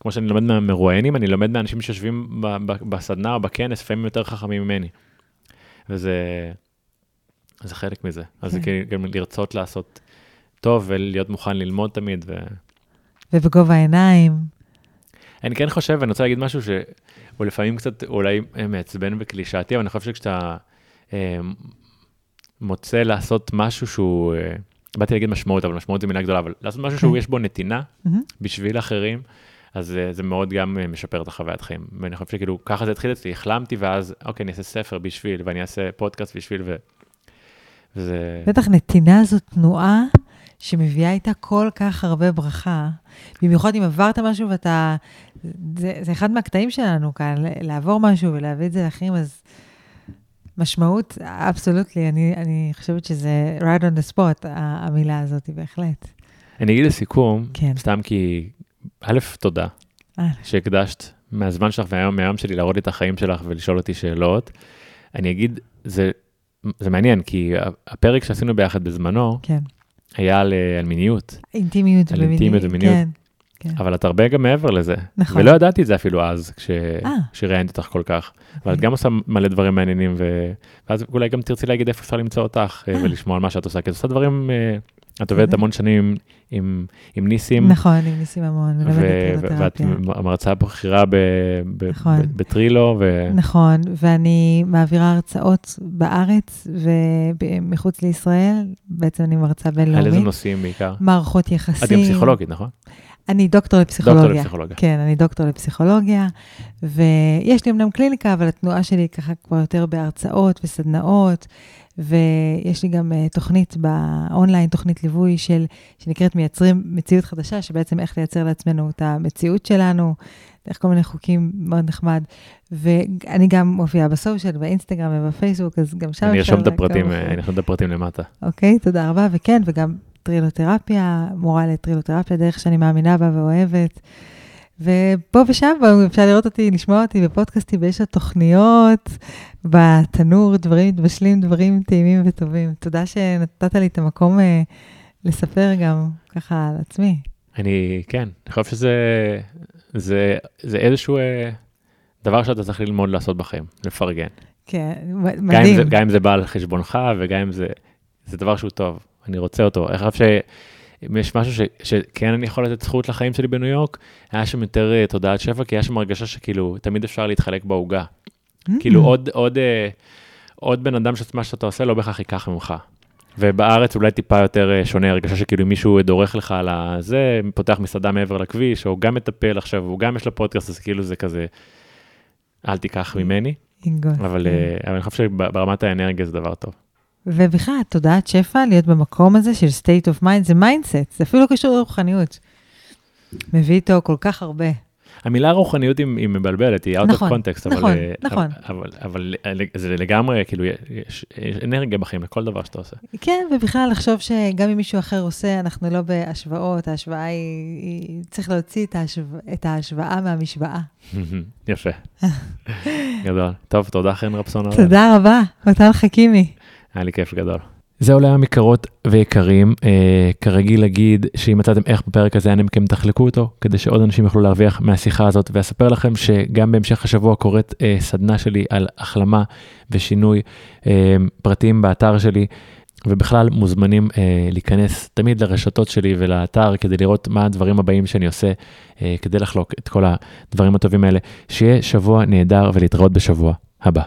כמו שאני לומד מהמרואיינים, אני לומד מאנשים שיושבים בסדנה או בכנס, לפעמים יותר חכמים ממני. וזה זה חלק מזה, אז זה כן. גם לרצות לעשות טוב ולהיות מוכן ללמוד תמיד. ו... ובגובה העיניים. אני כן חושב, אני רוצה להגיד משהו ש... הוא לפעמים קצת אולי מעצבן וקלישאתי, אבל אני חושב שכשאתה אה, מוצא לעשות משהו שהוא, אה, באתי להגיד משמעות, אבל משמעות זה מילה גדולה, אבל לעשות משהו שהוא כן. יש בו נתינה. בשביל אחרים, אז אה, זה מאוד גם אה, משפר את החוויית חיים. ואני חושב שכאילו ככה זה התחיל אצלי, החלמתי ואז אוקיי, אני אעשה ספר בשביל, ואני אעשה פודקאסט בשביל, ו... וזה... בטח נתינה זו תנועה שמביאה איתה כל כך הרבה ברכה. במיוחד אם עברת משהו ואתה... זה, זה אחד מהקטעים שלנו כאן, לעבור משהו ולהביא את זה לאחרים, אז משמעות, אבסולוטלי, אני, אני חושבת שזה right on the spot, המילה הזאת, בהחלט. אני אגיד לסיכום, כן. סתם כי, א', תודה, שהקדשת מהזמן שלך והיום, מהיום שלי להראות לי את החיים שלך ולשאול אותי שאלות. אני אגיד, זה, זה מעניין, כי הפרק שעשינו ביחד בזמנו, כן. היה על, אה, על מיניות. אינטימיות על אינטימיות ומיניות. כן, כן. אבל את הרבה גם מעבר לזה. נכון. ולא ידעתי את זה אפילו אז, כש... אה. כשראיינתי אותך כל כך. אבל את גם עושה מלא דברים מעניינים, ו... ואז אולי גם תרצי להגיד איפה אפשר למצוא אותך אה, ולשמוע על מה שאת עושה, כי את עושה דברים את עובדת המון שנים עם, עם ניסים. נכון, עם ניסים המון, מלמדת טרילותרפיה. ואת מרצה בכירה נכון. בטרילו. ו... נכון, ואני מעבירה הרצאות בארץ ומחוץ לישראל, בעצם אני מרצה בינלאומית. על איזה נושאים בעיקר? מערכות יחסים. את גם פסיכולוגית, נכון? אני דוקטור לפסיכולוגיה. דוקטור לפסיכולוגיה. כן, אני דוקטור לפסיכולוגיה, ויש לי אמנם קליניקה, אבל התנועה שלי ככה כבר יותר בהרצאות וסדנאות, ויש לי גם uh, תוכנית באונליין, תוכנית ליווי של, שנקראת מייצרים מציאות חדשה, שבעצם איך לייצר לעצמנו את המציאות שלנו, דרך כל מיני חוקים מאוד נחמד. ואני גם מופיעה בסושיאל, באינסטגרם ובפייסבוק, אז גם שם אפשר... אני ארשום את הפרטים, אני ארשום את הפרטים למטה. אוקיי, תודה רבה, וכן, וגם טרילותרפיה, מורה לטרילותרפיה, דרך שאני מאמינה בה ואוהבת. ופה ושם אפשר לראות אותי, לשמוע אותי בפודקאסטים, ויש עוד תוכניות בתנור, דברים מתבשלים, דברים טעימים וטובים. תודה שנתת לי את המקום אה, לספר גם ככה על עצמי. אני, כן, אני חושב שזה זה, זה איזשהו אה, דבר שאתה צריך ללמוד לעשות בחיים, לפרגן. כן, מדהים. גם אם זה, גם אם זה בא על חשבונך, וגם אם זה, זה דבר שהוא טוב, אני רוצה אותו. אני חושב. אם יש משהו ש, שכן אני יכול לתת זכות לחיים שלי בניו יורק, היה שם יותר uh, תודעת שפע, כי היה שם הרגשה שכאילו תמיד אפשר להתחלק בעוגה. Mm-hmm. כאילו עוד, עוד, uh, עוד בן אדם שמה שאתה עושה לא בהכרח ייקח ממך. ובארץ אולי טיפה יותר uh, שונה, הרגשה שכאילו מישהו דורך לך על הזה, פותח מסעדה מעבר לכביש, או גם מטפל עכשיו, הוא גם יש לו פודקאסט, אז כאילו זה כזה, אל תיקח ממני. אבל, uh, אבל אני חושב שברמת האנרגיה זה דבר טוב. ובכלל, תודעת שפע, להיות במקום הזה של state of mind, זה mindset, זה אפילו לא קשור לרוחניות. מביא איתו כל כך הרבה. המילה רוחניות היא, היא מבלבלת, היא out נכון, of context, נכון, אבל, נכון. אבל, אבל, אבל זה לגמרי, כאילו, יש, יש אנרגיה בחיים לכל דבר שאתה עושה. כן, ובכלל לחשוב שגם אם מישהו אחר עושה, אנחנו לא בהשוואות, ההשוואה היא, היא צריך להוציא את, ההשו, את ההשוואה מהמשוואה. יפה, גדול. טוב, תודה חן רפסון. תודה רבה, מתן חכימי. היה לי כיף גדול. זהו לעם יקרות ויקרים, אה, כרגיל להגיד שאם מצאתם איך בפרק הזה, אנא מכם תחלקו אותו, כדי שעוד אנשים יוכלו להרוויח מהשיחה הזאת, ואספר לכם שגם בהמשך השבוע קורית אה, סדנה שלי על החלמה ושינוי אה, פרטים באתר שלי, ובכלל מוזמנים אה, להיכנס תמיד לרשתות שלי ולאתר כדי לראות מה הדברים הבאים שאני עושה, אה, כדי לחלוק את כל הדברים הטובים האלה. שיהיה שבוע נהדר ולהתראות בשבוע הבא.